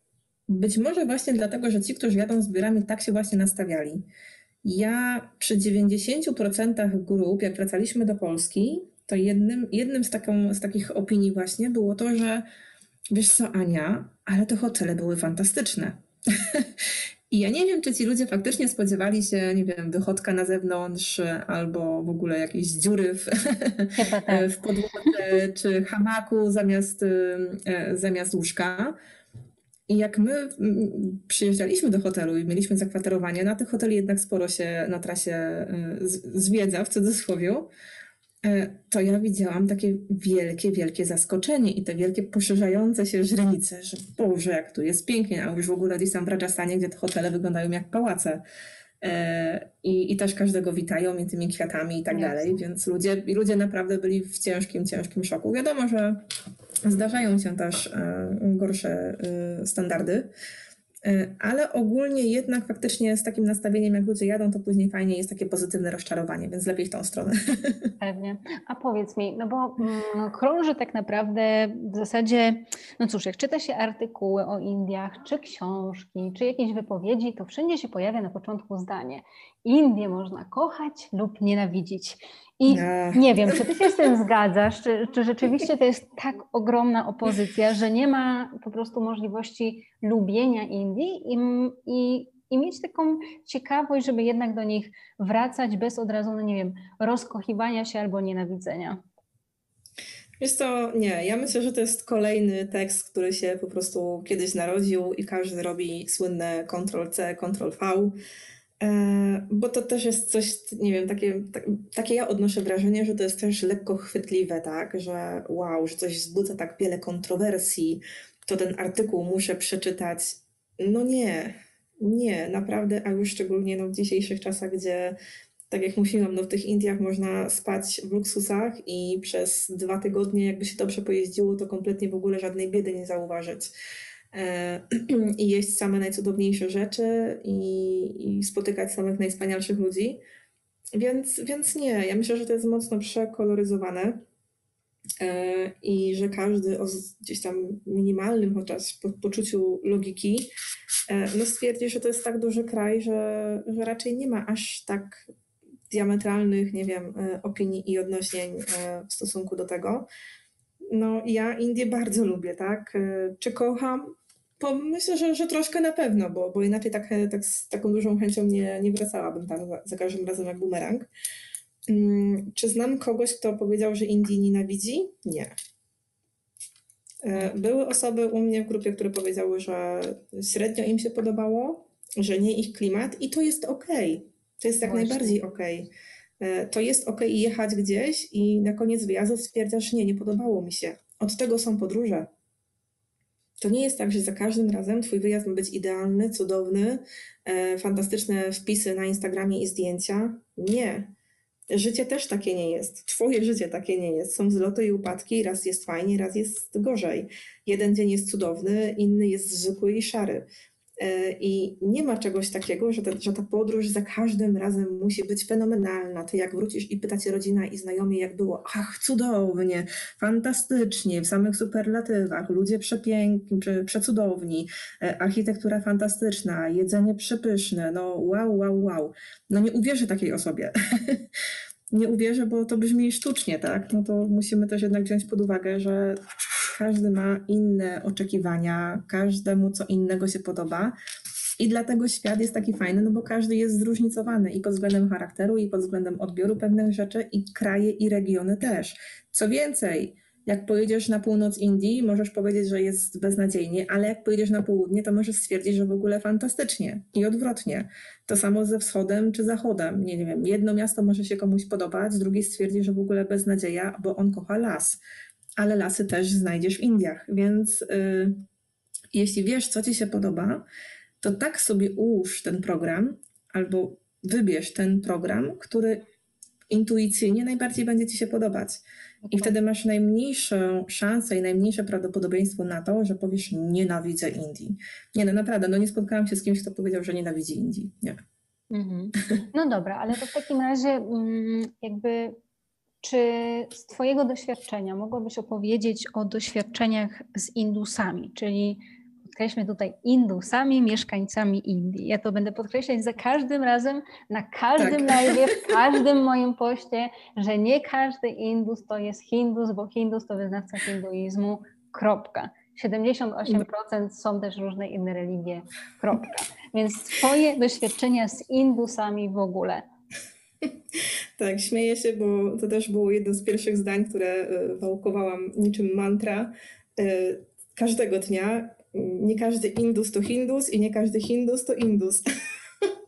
być może właśnie dlatego, że ci, którzy jadą z biurami, tak się właśnie nastawiali. Ja przy 90% grup, jak wracaliśmy do Polski, to jednym, jednym z, taką, z takich opinii właśnie było to, że wiesz co, Ania, ale te hotele były fantastyczne. I ja nie wiem, czy ci ludzie faktycznie spodziewali się, nie wiem, wychodka na zewnątrz albo w ogóle jakiejś dziury w, tak. w podłodze, czy hamaku zamiast, e, zamiast łóżka. I jak my mm, przyjeżdżaliśmy do hotelu i mieliśmy zakwaterowanie, na tych hoteli jednak sporo się na trasie y, zwiedza, w cudzysłowie, y, to ja widziałam takie wielkie, wielkie zaskoczenie i te wielkie poszerzające się źrenice, że Boże, jak tu jest pięknie, a już w ogóle gdzieś tam w Rajasthanie, gdzie te hotele wyglądają jak pałace. Y, I, I też każdego witają i tymi kwiatami i tak dalej, więc ludzie, ludzie naprawdę byli w ciężkim, ciężkim szoku. Wiadomo, że Zdarzają się też e, gorsze e, standardy, e, ale ogólnie jednak faktycznie z takim nastawieniem, jak ludzie jadą, to później fajnie jest takie pozytywne rozczarowanie, więc lepiej w tą stronę. Pewnie. A powiedz mi, no bo no, krąży tak naprawdę w zasadzie, no cóż, jak czyta się artykuły o Indiach, czy książki, czy jakieś wypowiedzi, to wszędzie się pojawia na początku zdanie. Indię można kochać lub nienawidzić. I nie wiem, czy ty się z tym zgadzasz, czy, czy rzeczywiście to jest tak ogromna opozycja, że nie ma po prostu możliwości lubienia Indii i, i, i mieć taką ciekawość, żeby jednak do nich wracać bez od razu, no nie wiem, rozkochiwania się albo nienawidzenia. Wiesz co, nie, ja myślę, że to jest kolejny tekst, który się po prostu kiedyś narodził i każdy robi słynne Ctrl-C, Ctrl-V bo to też jest coś, nie wiem, takie, tak, takie ja odnoszę wrażenie, że to jest też lekko chwytliwe, tak, że wow, że coś wzbudza tak wiele kontrowersji, to ten artykuł muszę przeczytać. No nie, nie, naprawdę, a już szczególnie no, w dzisiejszych czasach, gdzie tak jak mówiłam, no w tych Indiach można spać w luksusach i przez dwa tygodnie, jakby się dobrze pojeździło, to kompletnie w ogóle żadnej biedy nie zauważyć. E, i jeść same najcudowniejsze rzeczy i, i spotykać samych najwspanialszych ludzi. Więc, więc nie, ja myślę, że to jest mocno przekoloryzowane e, i że każdy o gdzieś tam minimalnym chociaż poczuciu logiki e, no stwierdzi, że to jest tak duży kraj, że, że raczej nie ma aż tak diametralnych, nie wiem, opinii i odnośnień w stosunku do tego. No ja Indię bardzo lubię, tak? Czy kocham? Myślę, że, że troszkę na pewno, bo, bo inaczej tak, tak z taką dużą chęcią nie, nie wracałabym tam za, za każdym razem jak bumerang. Mm, czy znam kogoś, kto powiedział, że Indii nienawidzi? Nie. E, były osoby u mnie w grupie, które powiedziały, że średnio im się podobało, że nie ich klimat i to jest ok. To jest jak Właśnie. najbardziej ok. E, to jest ok jechać gdzieś i na koniec wyjazdu stwierdzasz, nie, nie podobało mi się. Od tego są podróże. To nie jest tak, że za każdym razem Twój wyjazd ma być idealny, cudowny, e, fantastyczne wpisy na Instagramie i zdjęcia. Nie. Życie też takie nie jest. Twoje życie takie nie jest. Są wzloty i upadki, raz jest fajnie, raz jest gorzej. Jeden dzień jest cudowny, inny jest zwykły i szary. E, I nie ma czegoś takiego, że ta, że ta podróż za każdym razem musi być fenomenalna. Ty jak wrócisz i pytacie rodzina i znajomi, jak było, ach, cudownie, fantastycznie, w samych superlatywach, ludzie przepiękni, prze, przecudowni, e, architektura fantastyczna, jedzenie przepyszne, no wow, wow, wow. No nie uwierzę takiej osobie. nie uwierzę, bo to brzmi sztucznie, tak? No to musimy też jednak wziąć pod uwagę, że każdy ma inne oczekiwania, każdemu co innego się podoba. I dlatego świat jest taki fajny, no bo każdy jest zróżnicowany i pod względem charakteru, i pod względem odbioru pewnych rzeczy, i kraje, i regiony też. Co więcej, jak pojedziesz na północ Indii, możesz powiedzieć, że jest beznadziejnie, ale jak pojedziesz na południe, to możesz stwierdzić, że w ogóle fantastycznie i odwrotnie. To samo ze wschodem czy zachodem. Nie, nie wiem, jedno miasto może się komuś podobać, drugie stwierdzi, że w ogóle beznadzieja, bo on kocha las ale lasy też znajdziesz w Indiach. Więc y, jeśli wiesz, co ci się podoba, to tak sobie ułóż ten program albo wybierz ten program, który intuicyjnie najbardziej będzie ci się podobać. I wtedy masz najmniejszą szansę i najmniejsze prawdopodobieństwo na to, że powiesz nienawidzę Indii. Nie, no naprawdę, no nie spotkałam się z kimś, kto powiedział, że nienawidzi Indii. Nie. Mhm. No dobra, ale to w takim razie mm, jakby czy z Twojego doświadczenia mogłabyś opowiedzieć o doświadczeniach z Indusami, czyli podkreślmy tutaj Indusami, mieszkańcami Indii. Ja to będę podkreślać za każdym razem, na każdym tak. live, w każdym moim poście, że nie każdy Indus to jest Hindus, bo Hindus to wyznawca hinduizmu, kropka. 78% są też różne inne religie, kropka. Więc Twoje doświadczenia z Indusami w ogóle, tak, śmieję się, bo to też było jedno z pierwszych zdań, które e, wałkowałam niczym mantra e, każdego dnia. Nie każdy Indus to Hindus i nie każdy Hindus to Indus.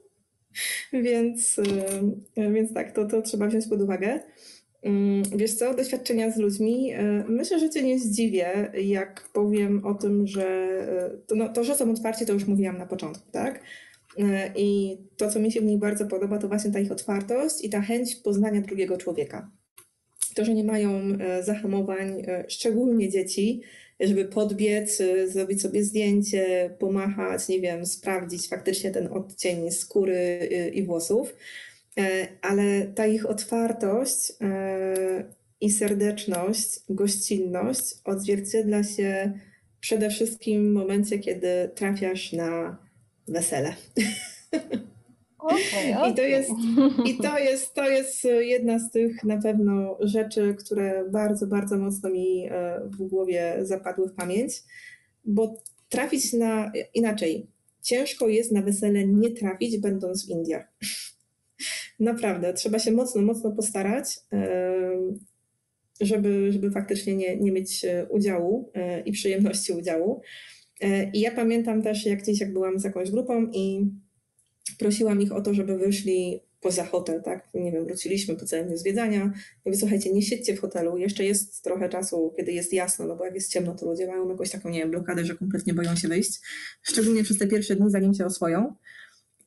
więc, e, więc tak, to, to trzeba wziąć pod uwagę. Mm, wiesz co, doświadczenia z ludźmi. Myślę, że Cię nie zdziwię, jak powiem o tym, że to, no, to że są otwarci, to już mówiłam na początku, tak? E, I to, co mi się w nich bardzo podoba, to właśnie ta ich otwartość i ta chęć poznania drugiego człowieka. To, że nie mają e, zahamowań, e, szczególnie dzieci, żeby podbiec, zrobić sobie zdjęcie, pomachać, nie wiem, sprawdzić faktycznie ten odcień skóry i włosów. Ale ta ich otwartość i serdeczność, gościnność odzwierciedla się przede wszystkim w momencie, kiedy trafiasz na wesele. Okay, okay. I, to jest, I to jest, to jest jedna z tych na pewno rzeczy, które bardzo, bardzo mocno mi e, w głowie zapadły w pamięć, bo trafić na inaczej. Ciężko jest na wesele nie trafić, będąc w Indiach. Naprawdę, trzeba się mocno, mocno postarać, e, żeby, żeby faktycznie nie, nie mieć udziału e, i przyjemności udziału. E, I ja pamiętam też, jak gdzieś jak byłam z jakąś grupą i prosiłam ich o to, żeby wyszli poza hotel, tak? Nie wiem, wróciliśmy po całym dniu zwiedzania. Ja mówię, słuchajcie, nie siedźcie w hotelu, jeszcze jest trochę czasu, kiedy jest jasno, no bo jak jest ciemno, to ludzie mają jakąś taką, nie wiem, blokadę, że kompletnie boją się wyjść. Szczególnie przez te pierwsze dni, zanim się oswoją.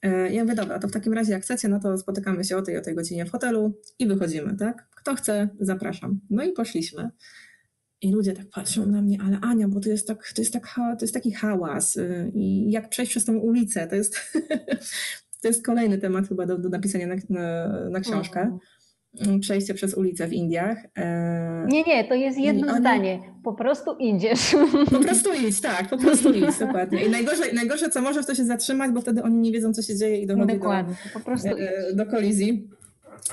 E, ja mówię, dobra, to w takim razie jak chcecie, no to spotykamy się o tej o tej godzinie w hotelu i wychodzimy, tak? Kto chce, zapraszam. No i poszliśmy. I ludzie tak patrzą na mnie, ale Ania, bo to jest, tak, to jest, tak, to jest taki hałas y, i jak przejść przez tą ulicę, to jest, to jest kolejny temat chyba do, do napisania na, na, na książkę. Mhm. Przejście przez ulicę w Indiach. E, nie, nie, to jest jedno oni... zdanie. Po prostu idziesz. Po prostu idź, tak, po prostu idź, dokładnie. I najgorsze, najgorsze co możesz, to się zatrzymać, bo wtedy oni nie wiedzą, co się dzieje i dochodzi dokładnie, do, prostu e, do kolizji.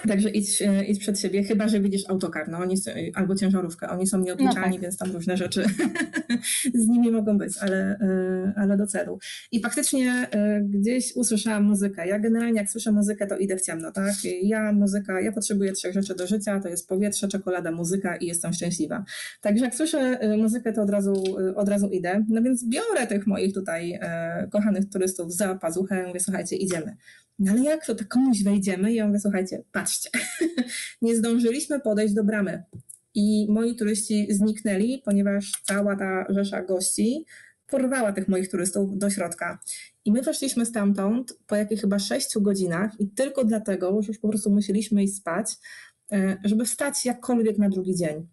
Także idź, e, idź przed siebie, chyba że widzisz autokar, no oni, albo ciężarówkę. Oni są nieodliczalni, no tak. więc tam różne rzeczy z nimi mogą być, ale, e, ale do celu. I faktycznie e, gdzieś usłyszałam muzykę. Ja generalnie jak słyszę muzykę, to idę w ciemno, tak? Ja muzyka, ja potrzebuję trzech rzeczy do życia, to jest powietrze, czekolada, muzyka i jestem szczęśliwa. Także jak słyszę muzykę, to od razu, od razu idę. No więc biorę tych moich tutaj kochanych turystów za pazuchę, mówię, słuchajcie, idziemy. No ale jak to tak komuś wejdziemy? I ja mówię, słuchajcie, patrzcie, nie zdążyliśmy podejść do bramy. I moi turyści zniknęli, ponieważ cała ta rzesza gości porwała tych moich turystów do środka. I my weszliśmy stamtąd po jakich chyba sześciu godzinach i tylko dlatego, że już po prostu musieliśmy iść spać, e, żeby wstać jakkolwiek na drugi dzień.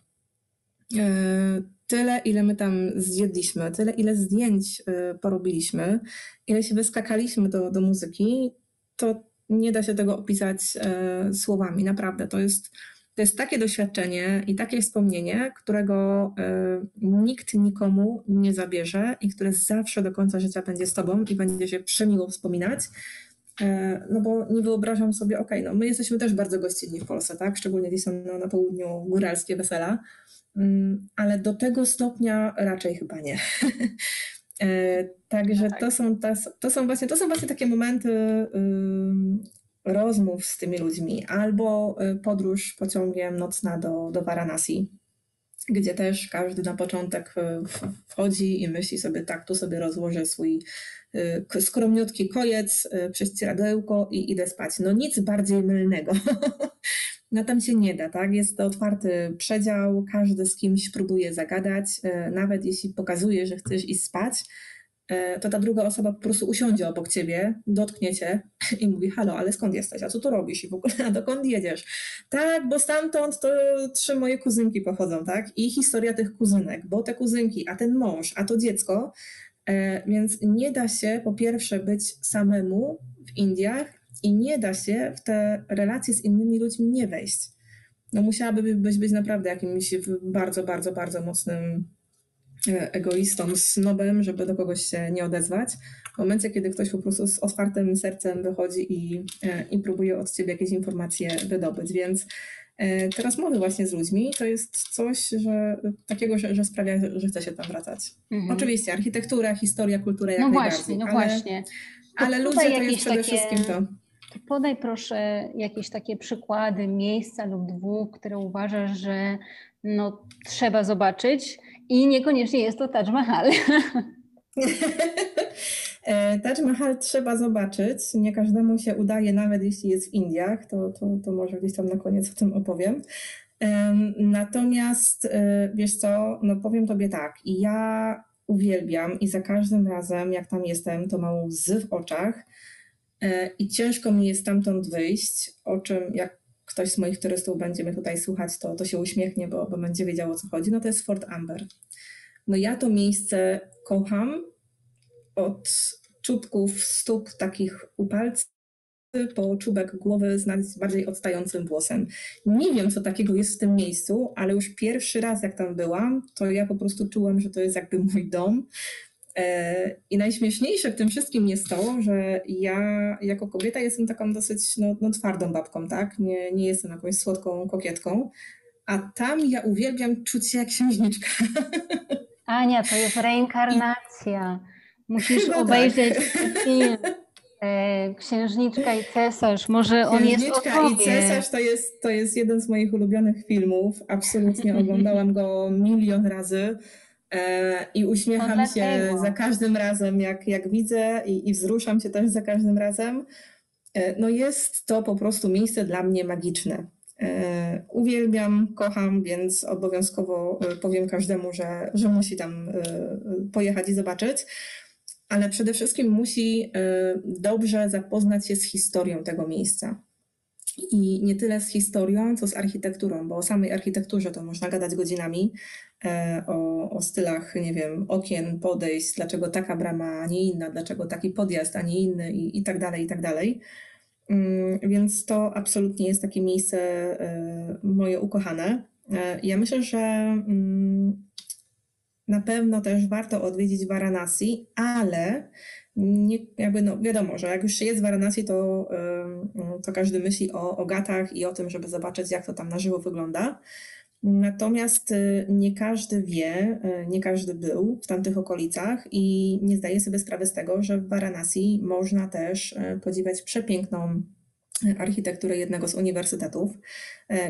E, tyle, ile my tam zjedliśmy, tyle, ile zdjęć e, porobiliśmy, ile się wyskakaliśmy do, do muzyki, to nie da się tego opisać e, słowami, naprawdę. To jest, to jest takie doświadczenie i takie wspomnienie, którego e, nikt nikomu nie zabierze i które zawsze do końca życia będzie z tobą i będzie się przemiło wspominać. E, no bo nie wyobrażam sobie, okej, okay, no my jesteśmy też bardzo gościnni w Polsce, tak? Szczególnie gdzieś są na, na południu góralskie wesela, mm, ale do tego stopnia raczej chyba nie. E, także tak. to, są, to, są właśnie, to są właśnie takie momenty rozmów z tymi ludźmi, albo y, podróż pociągiem nocna do, do Varanasi, gdzie też każdy na początek y, wchodzi i myśli sobie, tak, tu sobie rozłożę swój y, skromniutki kojec, prześcieradełko i idę spać. No nic bardziej mylnego. No tam się nie da, tak? Jest to otwarty przedział, każdy z kimś próbuje zagadać, e, nawet jeśli pokazuje, że chcesz iść spać, e, to ta druga osoba po prostu usiądzie obok ciebie, dotknie cię i mówi, halo, ale skąd jesteś, a co tu robisz i w ogóle, a dokąd jedziesz? Tak, bo stamtąd to trzy moje kuzynki pochodzą, tak? I historia tych kuzynek, bo te kuzynki, a ten mąż, a to dziecko, e, więc nie da się po pierwsze być samemu w Indiach, i nie da się w te relacje z innymi ludźmi nie wejść. No musiałaby być, być naprawdę jakimś bardzo, bardzo, bardzo mocnym e, egoistą, snobem, żeby do kogoś się nie odezwać. W momencie, kiedy ktoś po prostu z otwartym sercem wychodzi i, e, i próbuje od ciebie jakieś informacje wydobyć, więc e, te rozmowy właśnie z ludźmi to jest coś że, takiego, że, że sprawia, że chce się tam wracać. Mhm. Oczywiście architektura, historia, kultura jak no najbardziej. Właśnie, no ale, właśnie. Ale ludzie to jest przede takie... wszystkim to. Podaj proszę jakieś takie przykłady miejsca lub dwóch, które uważasz, że no, trzeba zobaczyć i niekoniecznie jest to Taj Mahal. E, Taj Mahal trzeba zobaczyć. Nie każdemu się udaje, nawet jeśli jest w Indiach, to, to, to może gdzieś tam na koniec o tym opowiem. Natomiast e, wiesz co, no powiem tobie tak, ja uwielbiam i za każdym razem, jak tam jestem, to mam łzy w oczach, i ciężko mi jest stamtąd wyjść, o czym jak ktoś z moich turystów będzie mnie tutaj słuchać, to, to się uśmiechnie, bo, bo będzie wiedział o co chodzi. No to jest Fort Amber. No ja to miejsce kocham od czubków stóp takich u palców po czubek głowy z bardziej odstającym włosem. Nie wiem, co takiego jest w tym miejscu, ale już pierwszy raz, jak tam byłam, to ja po prostu czułam, że to jest jakby mój dom, E, I najśmieszniejsze w tym wszystkim jest to, że ja jako kobieta jestem taką dosyć no, no twardą babką, tak? Nie, nie jestem jakąś słodką kokietką, a tam ja uwielbiam czuć się jak księżniczka. Ania, to jest reinkarnacja. Musisz Chyba obejrzeć tak. film. E, Księżniczka i cesarz, może on jest Księżniczka i cesarz to jest, to jest jeden z moich ulubionych filmów. Absolutnie oglądałam go milion razy. E, I uśmiecham no się za każdym razem, jak, jak widzę, i, i wzruszam się też za każdym razem. E, no jest to po prostu miejsce dla mnie magiczne. E, uwielbiam, kocham, więc obowiązkowo powiem każdemu, że, że musi tam pojechać i zobaczyć. Ale przede wszystkim musi dobrze zapoznać się z historią tego miejsca. I nie tyle z historią, co z architekturą, bo o samej architekturze to można gadać godzinami, e, o, o stylach, nie wiem, okien, podejść, dlaczego taka brama, a nie inna, dlaczego taki podjazd, a nie inny i, i tak dalej, i tak dalej. Mm, więc to absolutnie jest takie miejsce e, moje ukochane. E, ja myślę, że mm, na pewno też warto odwiedzić Varanasi, ale nie, jakby no wiadomo, że jak już się jest w Varanasi, to, to każdy myśli o, o gatach i o tym, żeby zobaczyć, jak to tam na żywo wygląda. Natomiast y, nie każdy wie, y, nie każdy był w tamtych okolicach i nie zdaje sobie sprawy z tego, że w Varanasi można też y, podziwiać przepiękną architekturę jednego z uniwersytetów,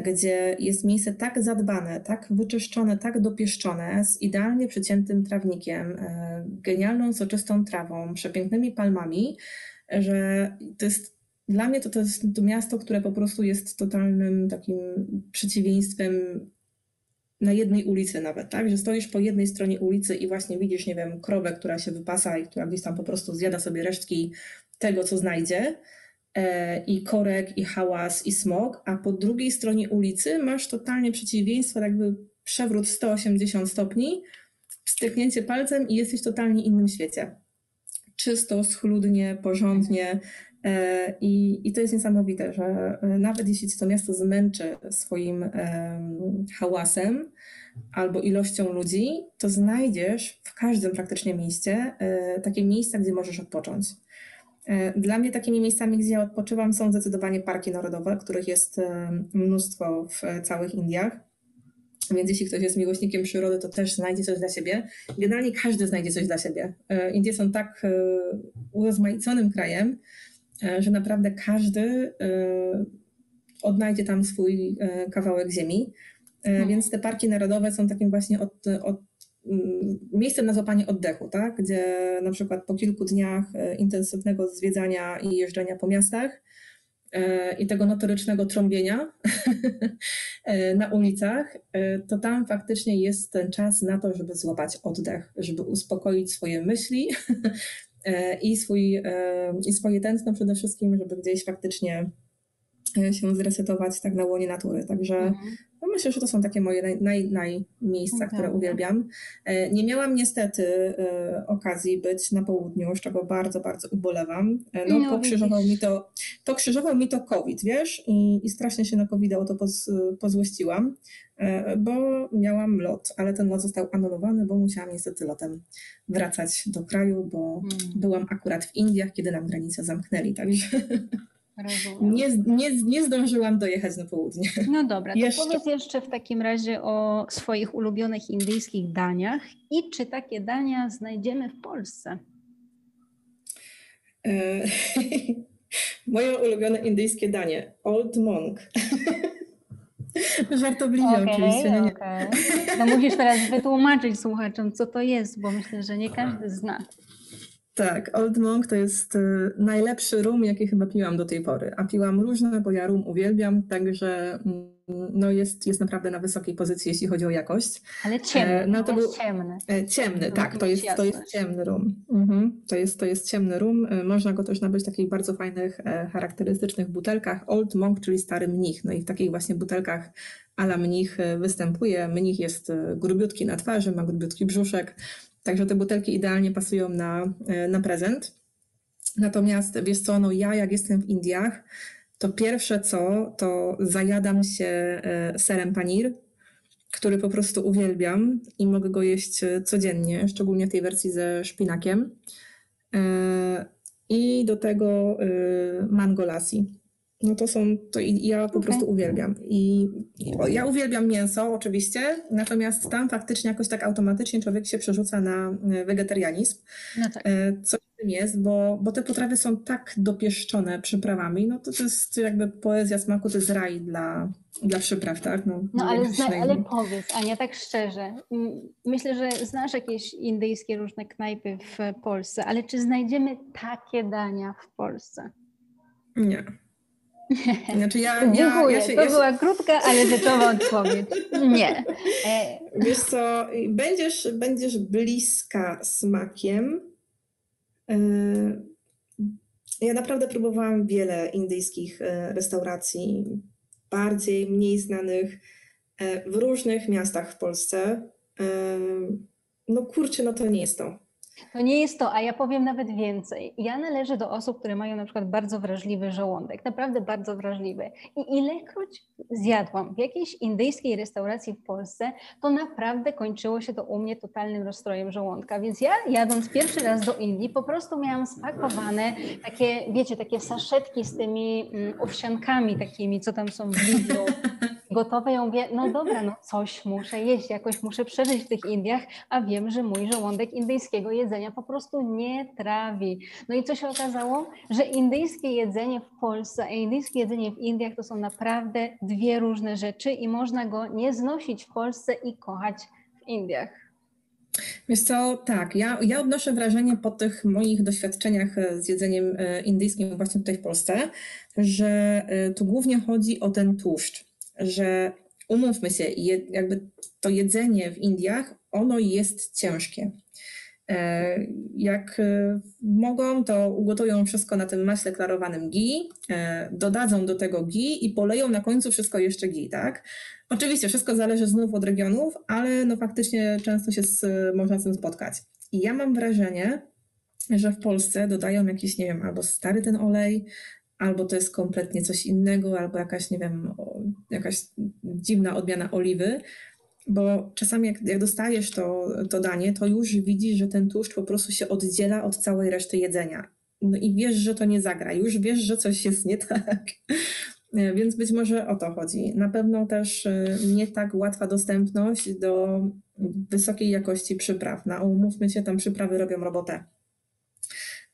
gdzie jest miejsce tak zadbane, tak wyczyszczone, tak dopieszczone, z idealnie przyciętym trawnikiem, genialną, soczystą trawą, przepięknymi palmami, że to jest dla mnie to, to jest to miasto, które po prostu jest totalnym takim przeciwieństwem na jednej ulicy nawet, tak? Że stoisz po jednej stronie ulicy i właśnie widzisz, nie wiem, krowę, która się wypasa i która gdzieś tam po prostu zjada sobie resztki tego, co znajdzie. E, I korek, i hałas, i smog, a po drugiej stronie ulicy masz totalnie przeciwieństwo, jakby przewrót 180 stopni, styknięcie palcem i jesteś w totalnie innym świecie. Czysto, schludnie, porządnie, E, I, I to jest niesamowite, że e, nawet jeśli to miasto zmęczy swoim hałasem albo ilością ludzi, to znajdziesz w każdym praktycznie mieście takie miejsca, gdzie możesz odpocząć. Dla mnie takimi miejscami, gdzie ja odpoczywam, są zdecydowanie parki narodowe, których jest mnóstwo w całych Indiach. Więc jeśli ktoś jest miłośnikiem przyrody, to też znajdzie coś dla siebie. Generalnie każdy znajdzie coś dla siebie. Indie są tak urozmaiconym krajem, E, że naprawdę każdy e, odnajdzie tam swój e, kawałek ziemi. Hmm. Więc te parki narodowe są takim właśnie od, od, miejscem na złapanie oddechu, tak? gdzie na przykład po kilku dniach intensywnego zwiedzania i jeżdżenia po miastach i tego notorycznego trąbienia na ulicach, to tam faktycznie jest ten czas na to, żeby złapać oddech, żeby uspokoić swoje myśli, E, i, swój, e, i swoje tętno przede wszystkim, żeby gdzieś faktycznie e, się zresetować tak na łonie natury. Także mhm. no myślę, że to są takie moje naj, naj, naj miejsca, które uwielbiam. Nie miałam niestety okazji być na południu, z czego bardzo, bardzo ubolewam. No, no pokrzyżował, mi to, pokrzyżował mi to COVID, wiesz, i, i strasznie się na COVID o to poz, pozłościłam. E, bo miałam lot, ale ten lot został anulowany, bo musiałam niestety lotem wracać do kraju, bo hmm. byłam akurat w Indiach, kiedy nam granicę zamknęli, także nie, nie, nie zdążyłam dojechać na południe. No dobra, to jeszcze. powiedz jeszcze w takim razie o swoich ulubionych indyjskich daniach i czy takie dania znajdziemy w Polsce? E, moje ulubione indyjskie danie, Old Monk. Żartobliwie okay, oczywiście. Nie, nie. Okay. No musisz teraz wytłumaczyć słuchaczom, co to jest, bo myślę, że nie każdy zna. Tak, Old Monk to jest y, najlepszy rum, jaki chyba piłam do tej pory. A piłam różne, bo ja rum uwielbiam, także mm, no jest, jest naprawdę na wysokiej pozycji, jeśli chodzi o jakość. Ale ciemny, e, no to, był, ciemny. E, ciemny, tak, to jest, to jest ciemny rum. Mhm, to, jest, to jest ciemny rum. E, można go też nabyć w takich bardzo fajnych, charakterystycznych butelkach. Old Monk, czyli stary mnich. No i w takich właśnie butelkach ala mnich występuje. Mnich jest grubiutki na twarzy, ma grubiutki brzuszek, także te butelki idealnie pasują na, na prezent. Natomiast wiesz co, no ja jak jestem w Indiach, to pierwsze co, to zajadam się e, serem panir, który po prostu uwielbiam i mogę go jeść e, codziennie, szczególnie w tej wersji ze szpinakiem. E, I do tego mango lassi. No to są, to ja po okay. prostu uwielbiam. I, I, ja uwielbiam mięso oczywiście, natomiast tam faktycznie jakoś tak automatycznie człowiek się przerzuca na wegetarianizm. No tak. Co tym jest, bo, bo te potrawy są tak dopieszczone przyprawami, no to to jest jakby poezja smaku, to jest raj dla, dla przypraw, tak? No, no ale, zna, ale powiedz, Ania, tak szczerze, myślę, że znasz jakieś indyjskie różne knajpy w Polsce, ale czy znajdziemy takie dania w Polsce? Nie. Znaczy ja, Dziękuję, ja, ja się, to ja się... była krótka, ale rzeczowa odpowiedź. Nie. E, Wiesz co, będziesz, będziesz bliska smakiem, Yy, ja naprawdę próbowałam wiele indyjskich e, restauracji, bardziej, mniej znanych, e, w różnych miastach w Polsce. E, no kurczę, no to nie jest to. To nie jest to, a ja powiem nawet więcej. Ja należę do osób, które mają na przykład bardzo wrażliwy żołądek, naprawdę bardzo wrażliwy. I ilekroć zjadłam w jakiejś indyjskiej restauracji w Polsce, to naprawdę kończyło się to u mnie totalnym rozstrojem żołądka. Więc ja jadąc pierwszy raz do Indii, po prostu miałam spakowane takie, wiecie, takie saszetki z tymi mm, owsiankami takimi, co tam są w Lidlu gotowe, ja mówię, no dobra, no coś muszę jeść, jakoś muszę przeżyć w tych Indiach, a wiem, że mój żołądek indyjskiego jedzenia po prostu nie trawi. No i co się okazało? Że indyjskie jedzenie w Polsce, a indyjskie jedzenie w Indiach to są naprawdę dwie różne rzeczy i można go nie znosić w Polsce i kochać w Indiach. Wiesz co, tak, ja, ja odnoszę wrażenie po tych moich doświadczeniach z jedzeniem e, indyjskim właśnie tutaj w Polsce, że e, tu głównie chodzi o ten tłuszcz że umówmy się, jakby to jedzenie w Indiach, ono jest ciężkie. E, jak e, mogą, to ugotują wszystko na tym maśle klarowanym ghee, e, dodadzą do tego ghee i poleją na końcu wszystko jeszcze ghee, tak? Oczywiście wszystko zależy znów od regionów, ale no faktycznie często się z, można z tym spotkać. I ja mam wrażenie, że w Polsce dodają jakiś, nie wiem, albo stary ten olej, albo to jest kompletnie coś innego, albo jakaś, nie wiem, jakaś dziwna odmiana oliwy, bo czasami jak, jak dostajesz to, to danie, to już widzisz, że ten tłuszcz po prostu się oddziela od całej reszty jedzenia. No i wiesz, że to nie zagra, już wiesz, że coś jest nie tak. Więc być może o to chodzi. Na pewno też y, nie tak łatwa dostępność do wysokiej jakości przypraw. No, umówmy się, tam przyprawy robią robotę.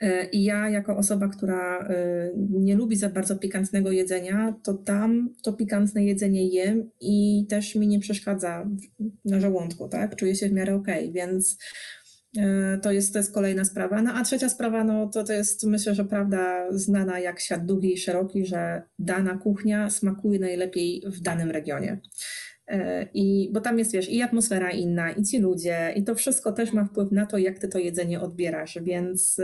E, I ja, jako osoba, która e, nie lubi za bardzo pikantnego jedzenia, to tam to pikantne jedzenie jem i też mi nie przeszkadza na żołądku, tak? Czuję się w miarę okej, okay, więc e, to jest, to jest kolejna sprawa. No a trzecia sprawa, no to, to jest myślę, że prawda znana jak świat długi i szeroki, że dana kuchnia smakuje najlepiej w danym regionie. I, bo tam jest, wiesz, i atmosfera inna, i ci ludzie, i to wszystko też ma wpływ na to, jak ty to jedzenie odbierasz, więc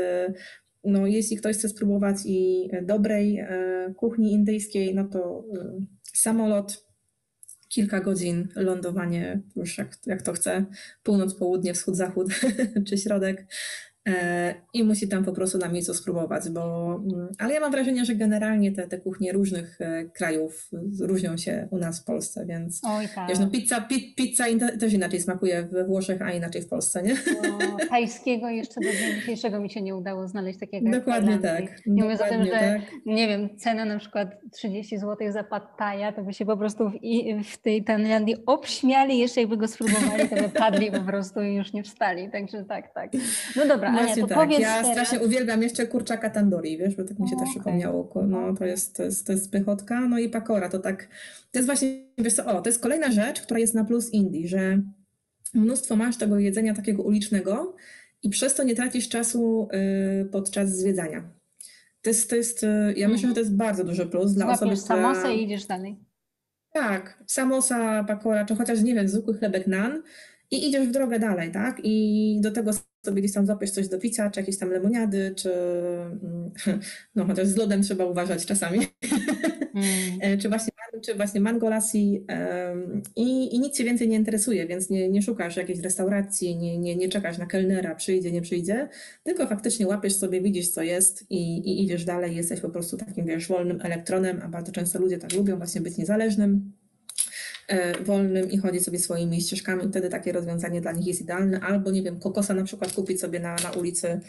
no, jeśli ktoś chce spróbować i dobrej e, kuchni indyjskiej, no to e, samolot, kilka godzin, lądowanie, już jak, jak to chce, północ, południe, wschód, zachód czy środek, E, i musi tam po prostu na miejscu spróbować, bo, mm, ale ja mam wrażenie, że generalnie te, te kuchnie różnych e, krajów różnią się u nas w Polsce, więc Oj, tak. wiesz, no pizza, pi, pizza też inaczej smakuje we Włoszech, a inaczej w Polsce, nie? No, tajskiego jeszcze do dnia dzisiejszego mi się nie udało znaleźć takiego Dokładnie tak. Nie mówiąc o tym, że tak. nie wiem, cena na przykład 30 zł za pattaja, to by się po prostu w, w tej Tajlandii obśmiali, jeszcze jakby go spróbowali, to by padli po prostu i już nie wstali, także tak, tak. No dobra, Właśnie tak. ja teraz... strasznie uwielbiam jeszcze kurczaka tandoori, wiesz, bo tak mi się o, też okay. przypomniało. No to jest, to, jest, to jest pychotka, no i pakora, to tak, to jest właśnie, wiesz co, o, to jest kolejna rzecz, która jest na plus Indii, że mnóstwo masz tego jedzenia takiego ulicznego i przez to nie tracisz czasu y, podczas zwiedzania. To jest, to jest, y, ja myślę, że to jest bardzo duży plus dla Złapiesz osoby, która... samosę i idziesz dalej. Tak, samosa, pakora, czy chociaż, nie wiem, zwykły chlebek nan i idziesz w drogę dalej, tak? I do tego sobie gdzieś tam złapiesz coś do picia, czy jakieś tam lemoniady, czy mm, no chociaż z lodem trzeba uważać czasami, mm. czy, właśnie, czy właśnie mango lassi i, i nic Cię więcej nie interesuje, więc nie, nie szukasz jakiejś restauracji, nie, nie, nie czekasz na kelnera, przyjdzie, nie przyjdzie, tylko faktycznie łapiesz sobie, widzisz co jest i, i idziesz dalej, jesteś po prostu takim, wiesz, wolnym elektronem, a bardzo często ludzie tak lubią właśnie być niezależnym. E, wolnym i chodzić sobie swoimi ścieżkami. Wtedy takie rozwiązanie dla nich jest idealne. Albo, nie wiem, kokosa na przykład kupić sobie na, na ulicy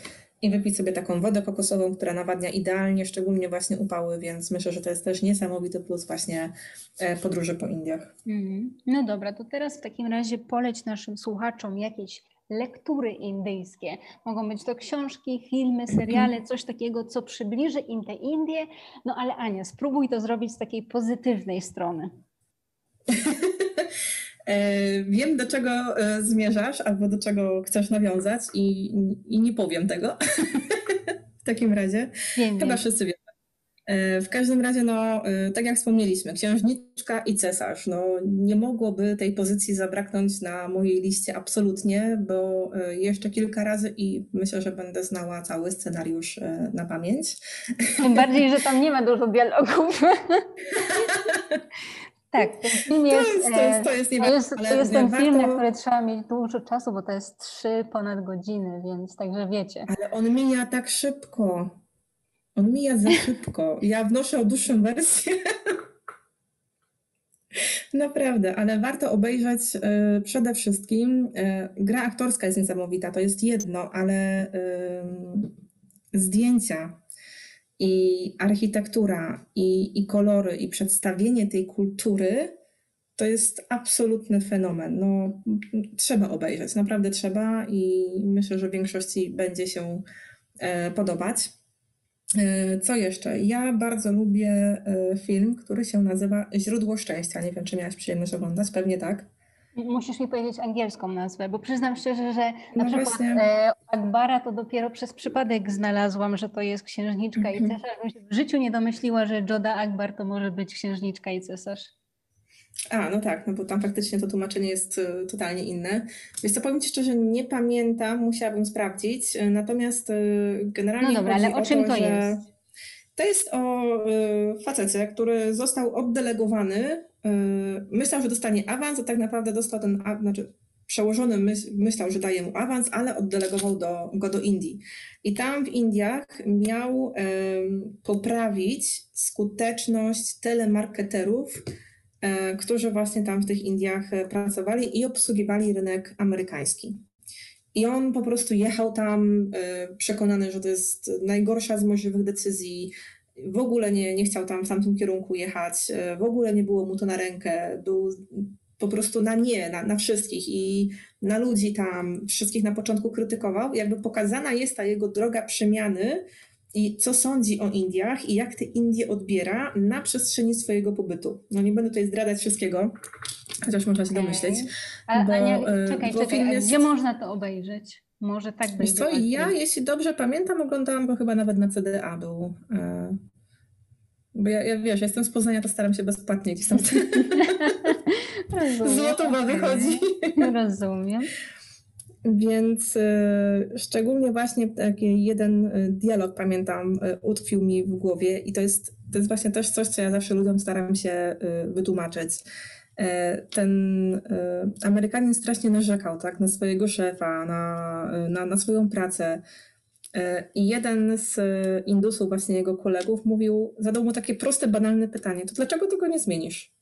i wypić sobie taką wodę kokosową, która nawadnia idealnie, szczególnie właśnie upały, więc myślę, że to jest też niesamowity plus właśnie e, podróży po Indiach. Mm. No dobra, to teraz w takim razie poleć naszym słuchaczom jakieś lektury indyjskie. Mogą być to książki, filmy, seriale, coś takiego, co przybliży im te Indie. No ale Ania, spróbuj to zrobić z takiej pozytywnej strony. E, wiem, do czego e, zmierzasz albo do czego chcesz nawiązać i, i nie powiem tego. w takim razie. Wiem, Chyba wiem. wszyscy wiedzą. E, w każdym razie, no, tak jak wspomnieliśmy, księżniczka i cesarz. No, nie mogłoby tej pozycji zabraknąć na mojej liście absolutnie, bo jeszcze kilka razy i myślę, że będę znała cały scenariusz na pamięć. Tym bardziej, że tam nie ma dużo dialogów. Tak, ten film jest, to jest, to jest, to jest, to jest, to jest ten film, na który trzeba mieć dużo czasu, bo to jest trzy ponad godziny, więc także wiecie. Ale on mija tak szybko. On mija za szybko. Ja wnoszę o dłuższą wersję. Naprawdę, ale warto obejrzeć y, przede wszystkim. Y, gra aktorska jest niesamowita, to jest jedno, ale y, zdjęcia i architektura, i, i kolory, i przedstawienie tej kultury to jest absolutny fenomen. No, trzeba obejrzeć, naprawdę trzeba i myślę, że większości będzie się e, podobać. E, co jeszcze? Ja bardzo lubię e, film, który się nazywa Źródło Szczęścia. Nie wiem, czy miałaś przyjemność oglądać, pewnie tak. Musisz mi powiedzieć angielską nazwę, bo przyznam szczerze, że na no przykład e, Akbara to dopiero przez przypadek znalazłam, że to jest księżniczka i mhm. cesarz. Bym się w życiu nie domyśliła, że Joda Akbar to może być księżniczka i cesarz. A, no tak, no bo tam faktycznie to tłumaczenie jest y, totalnie inne. Więc to powiem Ci szczerze, nie pamiętam, musiałabym sprawdzić. Y, natomiast y, generalnie. No dobra, ale o czym to, to jest? To jest o facecie, który został oddelegowany. Myślał, że dostanie awans, a tak naprawdę dostał ten znaczy przełożony myśl, myślał, że daje mu awans, ale oddelegował do, go do Indii. I tam w Indiach miał um, poprawić skuteczność telemarketerów E, którzy właśnie tam w tych Indiach e, pracowali i obsługiwali rynek amerykański. I on po prostu jechał tam e, przekonany, że to jest najgorsza z możliwych decyzji. W ogóle nie, nie chciał tam w tamtym kierunku jechać, w ogóle nie było mu to na rękę. Był po prostu na nie, na, na wszystkich i na ludzi tam, wszystkich na początku krytykował. Jakby pokazana jest ta jego droga przemiany i co sądzi o Indiach i jak te Indie odbiera na przestrzeni swojego pobytu. No nie będę tutaj zdradzać wszystkiego, chociaż można się okay. domyśleć. A, bo, Ania, e, czekaj, bo czekaj, jest... gdzie można to obejrzeć? Może tak co, ja jeśli dobrze pamiętam, oglądałam go chyba nawet na CDA był. E, bo ja, ja wiesz, jestem z Poznania, to staram się bezpłatnie gdzieś tam Złotowa wychodzi. Rozumiem. Więc y, szczególnie właśnie taki jeden y, dialog, pamiętam, y, utkwił mi w głowie i to jest, to jest właśnie też coś, co ja zawsze ludziom staram się wytłumaczyć. Ten Amerykanin strasznie narzekał tak, na swojego szefa, na, na, na swoją pracę. I jeden z Indusów, właśnie jego kolegów, mówił, zadał mu takie proste, banalne pytanie: To dlaczego tego nie zmienisz?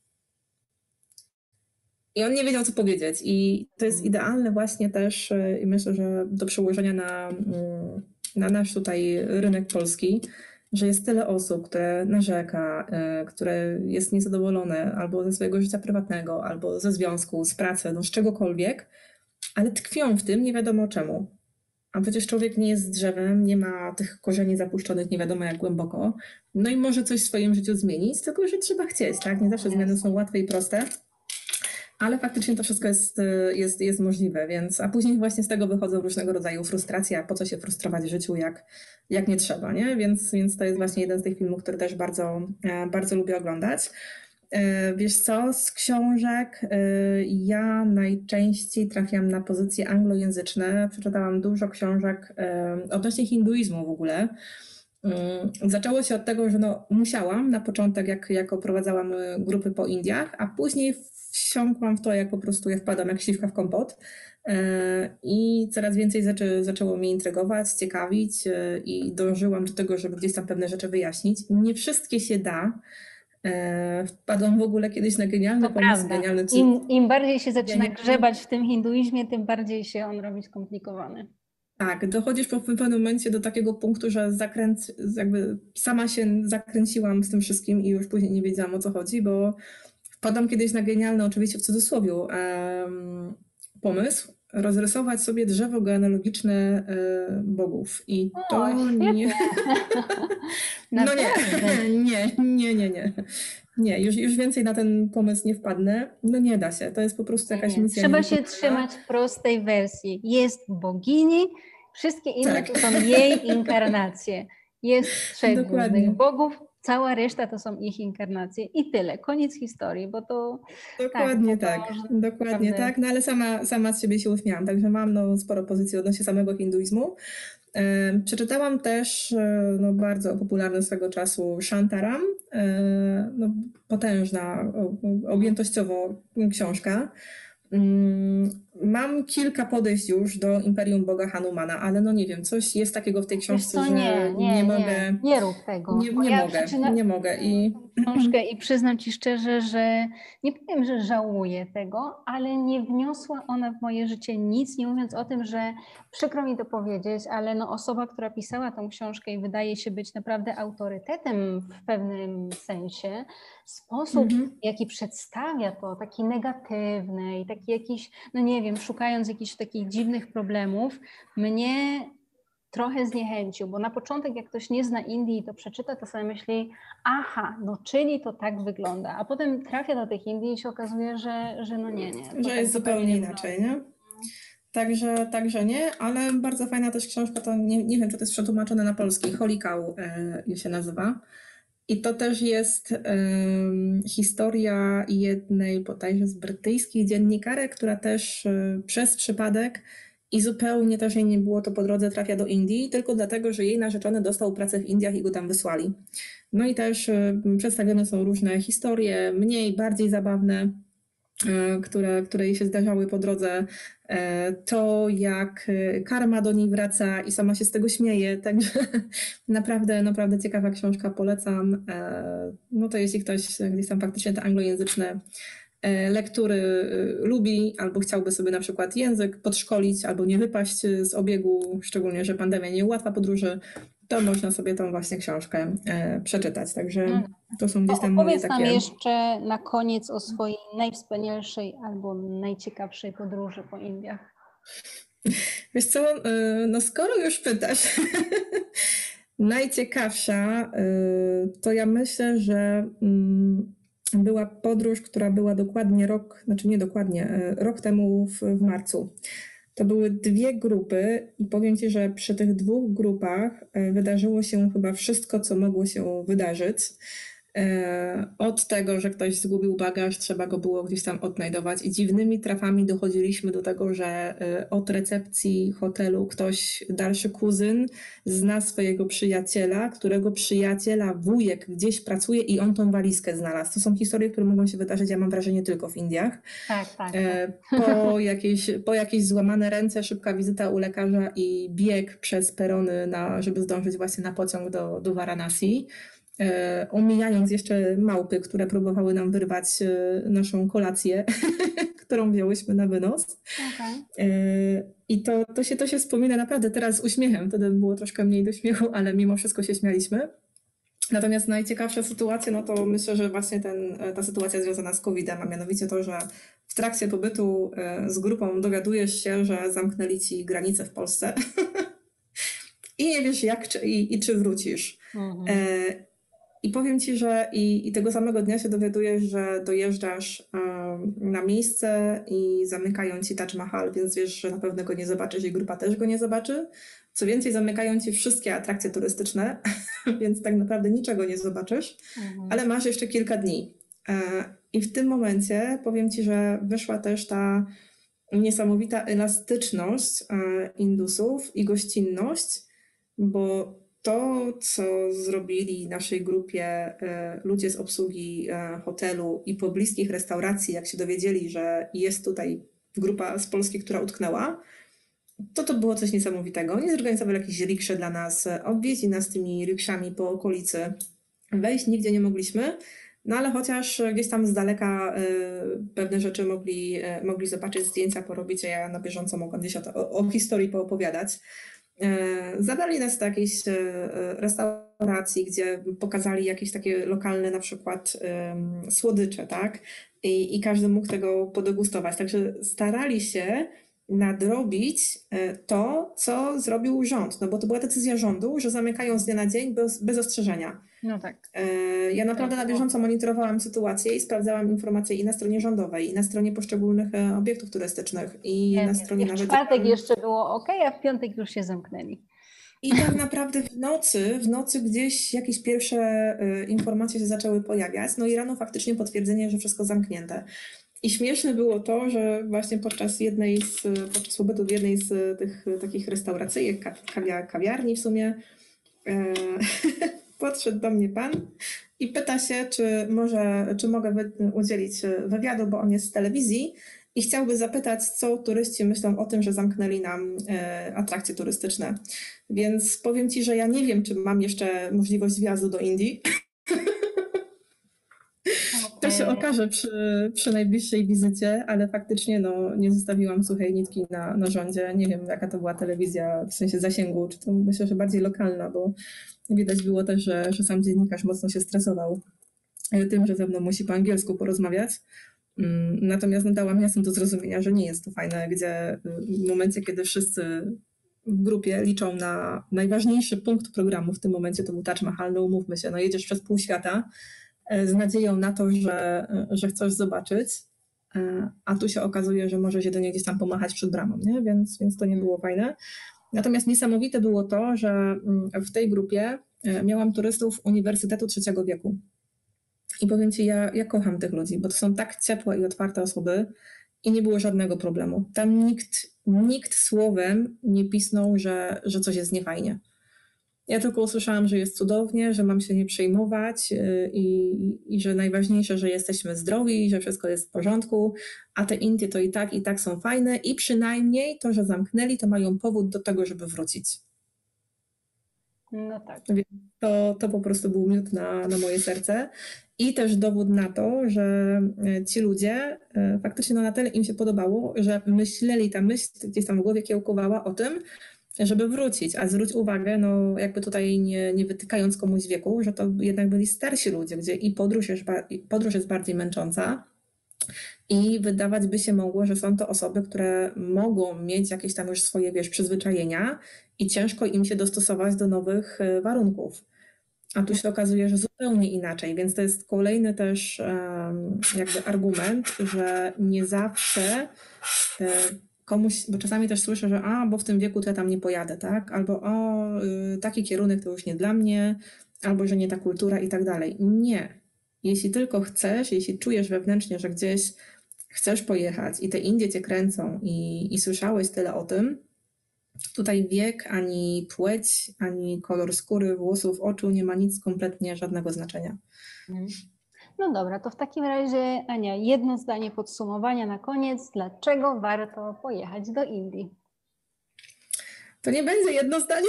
I on nie wiedział, co powiedzieć. I to jest idealne właśnie też, e, i myślę, że do przełożenia na, mm, na nasz tutaj rynek polski, że jest tyle osób, które narzeka, e, które jest niezadowolone albo ze swojego życia prywatnego, albo ze związku, z pracy, no z czegokolwiek, ale tkwią w tym nie wiadomo czemu. A przecież człowiek nie jest drzewem, nie ma tych korzeni zapuszczonych nie wiadomo jak głęboko. No i może coś w swoim życiu zmienić, tylko że trzeba chcieć, tak? Nie zawsze zmiany są łatwe i proste ale faktycznie to wszystko jest, y, jest, jest możliwe, więc a później właśnie z tego wychodzą różnego rodzaju frustracje, a po co się frustrować w życiu, jak, jak nie trzeba, nie? Więc, więc to jest właśnie jeden z tych filmów, który też bardzo, e, bardzo lubię oglądać. E, wiesz co, z książek e, ja najczęściej trafiam na pozycje anglojęzyczne. Przeczytałam dużo książek odnośnie hinduizmu w ogóle. Mm, zaczęło się od tego, że no, musiałam na początek, jak, jak oprowadzałam grupy po Indiach, a później wsiąkłam w to, jak po prostu ja wpadam jak śliwka w kompot. E, I coraz więcej zaczęło mnie intrygować, ciekawić e, i dążyłam do tego, żeby gdzieś tam pewne rzeczy wyjaśnić. Nie wszystkie się da. E, wpadłam w ogóle kiedyś na genialny to pomysł. Genialny, czy... Im, Im bardziej się zaczyna grzebać w tym hinduizmie, tym bardziej się on robi skomplikowany. Tak, dochodzisz po pewnym momencie do takiego punktu, że zakręt, jakby sama się zakręciłam z tym wszystkim i już później nie wiedziałam o co chodzi, bo Wpadłam kiedyś na genialny, oczywiście w cudzysłowie, um, pomysł, rozrysować sobie drzewo genealogiczne y, bogów. I to o, nie. no nie, nie, nie, nie, nie. Nie, już, już więcej na ten pomysł nie wpadnę. No nie da się, to jest po prostu jakaś misja. Trzeba się trzymać prostej wersji. Jest bogini, wszystkie inne tak. to są jej inkarnacje. Jest trzech Dokładnie. bogów, cała reszta to są ich inkarnacje i tyle, koniec historii, bo to... Dokładnie tak, tak dokładnie naprawdę... tak, no ale sama, sama z siebie się uśmiałam, także mam no, sporo pozycji odnośnie samego hinduizmu. Przeczytałam też e, no, bardzo popularny swego czasu Shantaram, e, no, potężna objętościowo książka. Mam kilka podejść już do Imperium Boga Hanumana, ale no nie wiem, coś jest takiego w tej książce, co, że nie, nie, nie, mogę. Nie rób tego. Nie, nie ja mogę, nie mogę. I... Książkę i przyznam Ci szczerze, że nie powiem, że żałuję tego, ale nie wniosła ona w moje życie nic, nie mówiąc o tym, że przykro mi to powiedzieć, ale no osoba, która pisała tą książkę i wydaje się być naprawdę autorytetem w pewnym sensie, sposób, mhm. jaki przedstawia to, taki negatywny i taki jakiś, no nie wiem, szukając jakichś takich dziwnych problemów, mnie trochę zniechęcił, bo na początek jak ktoś nie zna Indii i to przeczyta, to sobie myśli, aha, no czyli to tak wygląda, a potem trafia do tych Indii i się okazuje, że, że no nie, nie. Że tak jest zupełnie inaczej, nie? Także, także nie, ale bardzo fajna też książka, to nie, nie wiem, czy to jest przetłumaczone na polski, Holikał e, się nazywa. I to też jest um, historia jednej bodajże z brytyjskich dziennikarek, która też um, przez przypadek i zupełnie też jej nie było to po drodze trafia do Indii, tylko dlatego, że jej narzeczony dostał pracę w Indiach i go tam wysłali. No i też um, przedstawione są różne historie, mniej, bardziej zabawne, które, które jej się zdarzały po drodze, e, to jak e, karma do niej wraca i sama się z tego śmieje, także naprawdę, naprawdę ciekawa książka, polecam. No to jeśli ktoś gdzieś tam faktycznie te anglojęzyczne lektury lubi, albo chciałby sobie na przykład język podszkolić, albo nie wypaść z obiegu, szczególnie, że pandemia nie ułatwa podróży, to można sobie tą właśnie książkę e, przeczytać. Także mm. to są gdzieś tam moje takie... nam jeszcze na koniec o swojej najwspanialszej albo najciekawszej podróży po Indiach. Wiesz co, e, no skoro już pytasz, najciekawsza, e, to ja myślę, że mm, była podróż, która była dokładnie rok, znaczy nie dokładnie, e, rok temu w, w marcu. To były dwie grupy i powiem Ci, że przy tych dwóch grupach e, wydarzyło się chyba wszystko, co mogło się wydarzyć. E, od tego, że ktoś zgubił bagaż, trzeba go było gdzieś tam odnajdować i dziwnymi trafami dochodziliśmy do tego, że e, od recepcji hotelu ktoś, dalszy kuzyn, zna swojego przyjaciela, którego przyjaciela wujek gdzieś pracuje i on tą walizkę znalazł. To są historie, które mogą się wydarzyć, ja mam wrażenie, tylko w Indiach. Tak, tak. tak. Po, jakieś, po jakieś złamane ręce, szybka wizyta u lekarza i bieg przez perony, na, żeby zdążyć właśnie na pociąg do, do Varanasi. E, omijając jeszcze małpy, które próbowały nam wyrwać e, naszą kolację, którą wzięłyśmy na wynos. Okay. E, I to, to, się, to się wspomina naprawdę teraz z uśmiechem. Wtedy było troszkę mniej do śmiechu, ale mimo wszystko się śmialiśmy. Natomiast najciekawsza sytuacja, no to myślę, że właśnie ten, ta sytuacja związana z COVID-em, a mianowicie to, że w trakcie pobytu z grupą dowiadujesz się, że zamknęli ci granice w Polsce i nie wiesz jak czy, i, i czy wrócisz. Mhm. I powiem Ci, że i, i tego samego dnia się dowiadujesz, że dojeżdżasz um, na miejsce i zamykają Ci Taj Mahal, więc wiesz, że na pewno go nie zobaczysz i grupa też go nie zobaczy. Co więcej, zamykają Ci wszystkie atrakcje turystyczne, więc tak naprawdę niczego nie zobaczysz, mhm. ale masz jeszcze kilka dni. E, I w tym momencie powiem Ci, że wyszła też ta niesamowita elastyczność e, Indusów i gościnność, bo to, co zrobili naszej grupie e, ludzie z obsługi e, hotelu i pobliskich restauracji, jak się dowiedzieli, że jest tutaj grupa z Polski, która utknęła, to to było coś niesamowitego. Oni zorganizowali jakieś riksze dla nas, obwieźli nas tymi rikszami po okolicy. Wejść nigdzie nie mogliśmy, no ale chociaż gdzieś tam z daleka y, pewne rzeczy mogli, mogli zobaczyć, zdjęcia porobić, a ja na bieżąco mogłam gdzieś o, o historii poopowiadać. E, zabrali nas do jakiejś e, restauracji, gdzie pokazali jakieś takie lokalne na przykład słodycze, tak? I, i każdy mógł tego podegustować. Także starali się nadrobić e, to, co zrobił rząd, no bo to była decyzja rządu, że zamykają z dnia na dzień bez, bez ostrzeżenia. No tak. E, ja naprawdę na bieżąco monitorowałam sytuację i sprawdzałam informacje i na stronie rządowej, i na stronie poszczególnych e, obiektów turystycznych, i nie, na stronie nie. nawet... W czwartek jeszcze było ok, a w piątek już się zamknęli. I tak naprawdę w nocy, w nocy gdzieś jakieś pierwsze y, informacje się zaczęły pojawiać. No i rano faktycznie potwierdzenie, że wszystko zamknięte. I śmieszne było to, że właśnie podczas jednej z, podczas pobytu w jednej z tych takich restauracyjek, kawiarni w sumie, e, podszedł do mnie pan i pyta się, czy może, czy mogę udzielić wywiadu, bo on jest z telewizji i chciałby zapytać, co turyści myślą o tym, że zamknęli nam e, atrakcje turystyczne. Więc powiem Ci, że ja nie wiem, czy mam jeszcze możliwość wjazdu do Indii. To się okaże przy, przy najbliższej wizycie, ale faktycznie no, nie zostawiłam suchej nitki na, na rządzie. Nie wiem, jaka to była telewizja w sensie zasięgu, czy to myślę, że bardziej lokalna, bo widać było też, że, że sam dziennikarz mocno się stresował tym, że ze mną musi po angielsku porozmawiać. Mm, natomiast no, dałam jasno do zrozumienia, że nie jest to fajne, gdzie w momencie, kiedy wszyscy w grupie liczą na najważniejszy punkt programu w tym momencie, to był Taj Mahal, no umówmy się, no jedziesz przez pół świata e, z nadzieją na to, że, że chcesz zobaczyć, e, a tu się okazuje, że może się do niej gdzieś tam pomachać przed bramą, nie? Więc, więc to nie było fajne. Natomiast niesamowite było to, że mm, w tej grupie e, miałam turystów Uniwersytetu Trzeciego Wieku. I powiem Ci, ja, ja kocham tych ludzi, bo to są tak ciepłe i otwarte osoby i nie było żadnego problemu. Tam nikt, nikt słowem nie pisnął, że, że coś jest niefajnie. Ja tylko usłyszałam, że jest cudownie, że mam się nie przejmować y, i, i, że najważniejsze, że jesteśmy zdrowi, że wszystko jest w porządku, a te Indie to i tak, i tak są fajne i przynajmniej to, że zamknęli, to mają powód do tego, żeby wrócić. No tak. To, to po prostu był miód na, na moje serce. I też dowód na to, że e, ci ludzie e, faktycznie no na tyle im się podobało, że myśleli, ta myśl gdzieś tam w głowie kiełkowała o tym, żeby wrócić. A zwróć uwagę, no jakby tutaj nie, nie wytykając komuś wieku, że to jednak byli starsi ludzie, gdzie i podróż jest, podróż jest bardziej męcząca. I wydawać by się mogło, że są to osoby, które mogą mieć jakieś tam już swoje, wiesz, przyzwyczajenia i ciężko im się dostosować do nowych e, warunków. A tu się okazuje, że zupełnie inaczej, więc to jest kolejny też um, jakby argument, że nie zawsze e, komuś, bo czasami też słyszę, że a, bo w tym wieku to ja tam nie pojadę, tak? Albo o, y, taki kierunek to już nie dla mnie, albo że nie ta kultura i tak dalej. Nie. Jeśli tylko chcesz, jeśli czujesz wewnętrznie, że gdzieś chcesz pojechać i te Indie cię kręcą i, i słyszałeś tyle o tym, Tutaj wiek, ani płeć, ani kolor skóry, włosów, oczu nie ma nic kompletnie żadnego znaczenia. Mhm. No dobra, to w takim razie, Ania, jedno zdanie podsumowania na koniec. Dlaczego warto pojechać do Indii? To nie będzie jedno zdanie.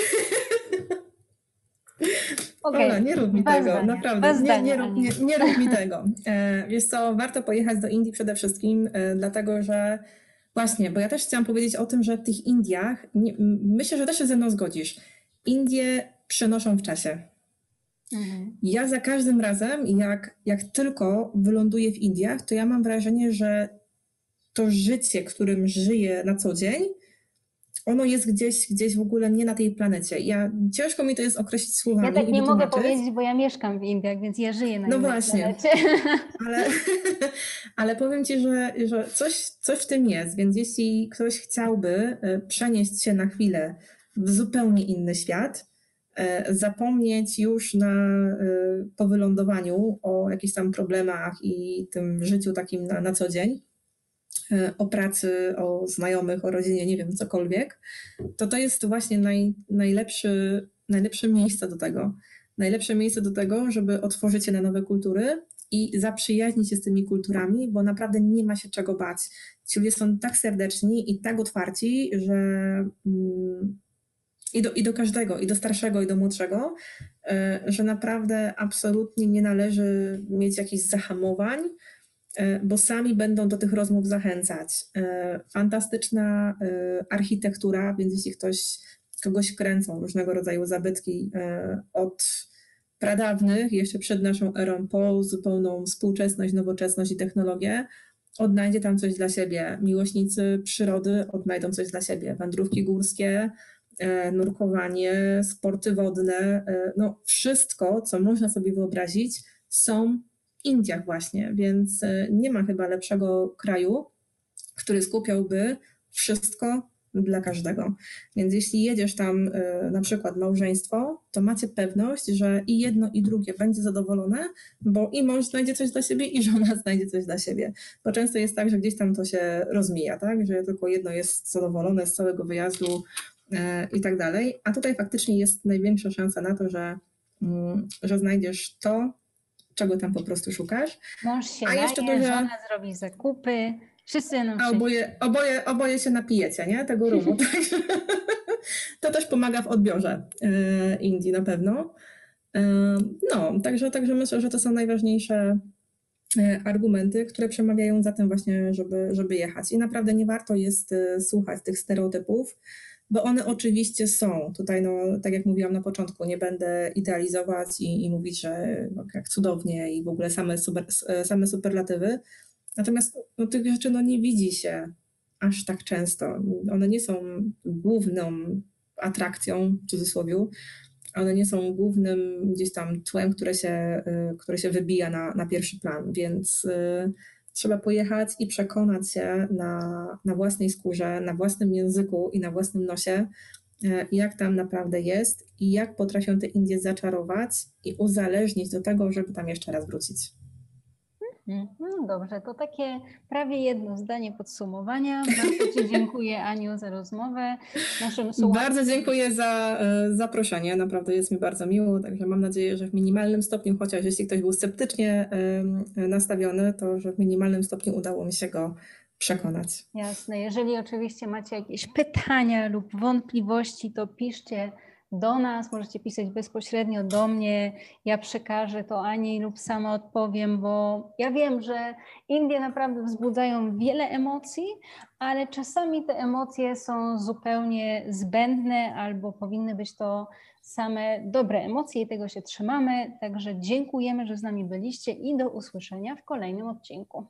Okay. Ola, nie rób mi tego, zdania. naprawdę. Nie, nie, rób, nie, nie rób mi tego. E, wiesz co, warto pojechać do Indii przede wszystkim, e, dlatego że Właśnie, bo ja też chciałam powiedzieć o tym, że w tych Indiach, myślę, że też się ze mną zgodzisz, Indie przenoszą w czasie. Mhm. Ja za każdym razem, jak, jak tylko wyląduję w Indiach, to ja mam wrażenie, że to życie, którym żyję na co dzień, ono jest gdzieś, gdzieś w ogóle nie na tej planecie. Ja, ciężko mi to jest określić słowami. Ja tak nie mogę powiedzieć, bo ja mieszkam w Indiach, więc ja żyję na No właśnie. Ale, ale powiem Ci, że, że coś, coś w tym jest, więc jeśli ktoś chciałby e, przenieść się na chwilę w zupełnie inny świat, zapomnieć już na, e, po wylądowaniu o jakichś tam problemach i tym życiu takim na, na co dzień, E, o pracy, o znajomych, o rodzinie, nie wiem, cokolwiek, to to jest właśnie naj, najlepszy, najlepsze miejsce do tego. Najlepsze miejsce do tego, żeby otworzyć się na nowe kultury i zaprzyjaźnić się z tymi kulturami, bo naprawdę nie ma się czego bać. Ci ludzie są tak serdeczni i tak otwarci, że mm, i do, i do każdego, i do starszego, i do młodszego, e, że naprawdę absolutnie nie należy mieć jakichś zahamowań, E, bo sami będą do tych rozmów zachęcać. E, fantastyczna architektura, więc jeśli ktoś, kogoś kręcą różnego rodzaju zabytki od pradawnych, jeszcze przed naszą erą, po zupełną współczesność, nowoczesność i technologię, odnajdzie tam coś dla siebie. Miłośnicy przyrody odnajdą coś dla siebie. Wędrówki górskie, nurkowanie, sporty wodne, no wszystko, co można sobie wyobrazić, są Indiach właśnie, więc e, nie ma chyba lepszego kraju, który skupiałby wszystko dla każdego. Więc jeśli jedziesz tam na przykład małżeństwo, to macie pewność, że i jedno i drugie będzie zadowolone, bo i mąż znajdzie coś dla siebie i żona znajdzie coś dla siebie. Bo często jest tak, że gdzieś tam to się rozmija, tak? że tylko jedno jest zadowolone z całego wyjazdu i tak dalej, a tutaj faktycznie jest największa szansa na to, że, mm, że znajdziesz to, czego tam po prostu szukasz. Mąż się A jeszcze naje, dużo... żona zrobi zakupy, wszyscy nam A oboje, oboje, oboje się napijecie, nie? Tego rumu. to też pomaga w odbiorze e, Indii na pewno. E, no, także, także myślę, że to są najważniejsze e, argumenty, które przemawiają za tym właśnie, żeby, żeby jechać. I naprawdę nie warto jest słuchać tych stereotypów, bo one oczywiście są. Tutaj, no, tak jak mówiłam na początku, nie będę idealizować i, i mówić, że no, jak cudownie i w ogóle same, super, same superlatywy. Natomiast no, tych rzeczy no, nie widzi się aż tak często. One nie są główną atrakcją, w cudzysłowie, one nie są głównym gdzieś tam tłem, które się, y, które się wybija na, na pierwszy plan, więc y, trzeba pojechać i przekonać się na, na własnej skórze, na własnym języku i na własnym nosie, e, jak tam naprawdę jest i jak potrafią te Indie zaczarować i uzależnić do tego, żeby tam jeszcze raz wrócić. No dobrze, to takie prawie jedno zdanie podsumowania. Bardzo Ci dziękuję Aniu za rozmowę. Naszym Bardzo dziękuję za e, zaproszenie, naprawdę jest mi bardzo miło, także mam nadzieję, że w minimalnym stopniu, chociaż jeśli ktoś był sceptycznie nastawiony, to że w minimalnym stopniu udało mi się go przekonać. Jasne, jeżeli oczywiście macie jakieś pytania lub wątpliwości, to piszcie do nas, możecie pisać bezpośrednio do mnie, ja przekażę to Ani lub sama odpowiem, bo ja wiem, że Indie naprawdę wzbudzają wiele emocji, ale czasami te emocje są zupełnie zbędne albo powinny być to same dobre emocje i tego się trzymamy. Także dziękujemy, że z nami byliście i do usłyszenia w kolejnym odcinku.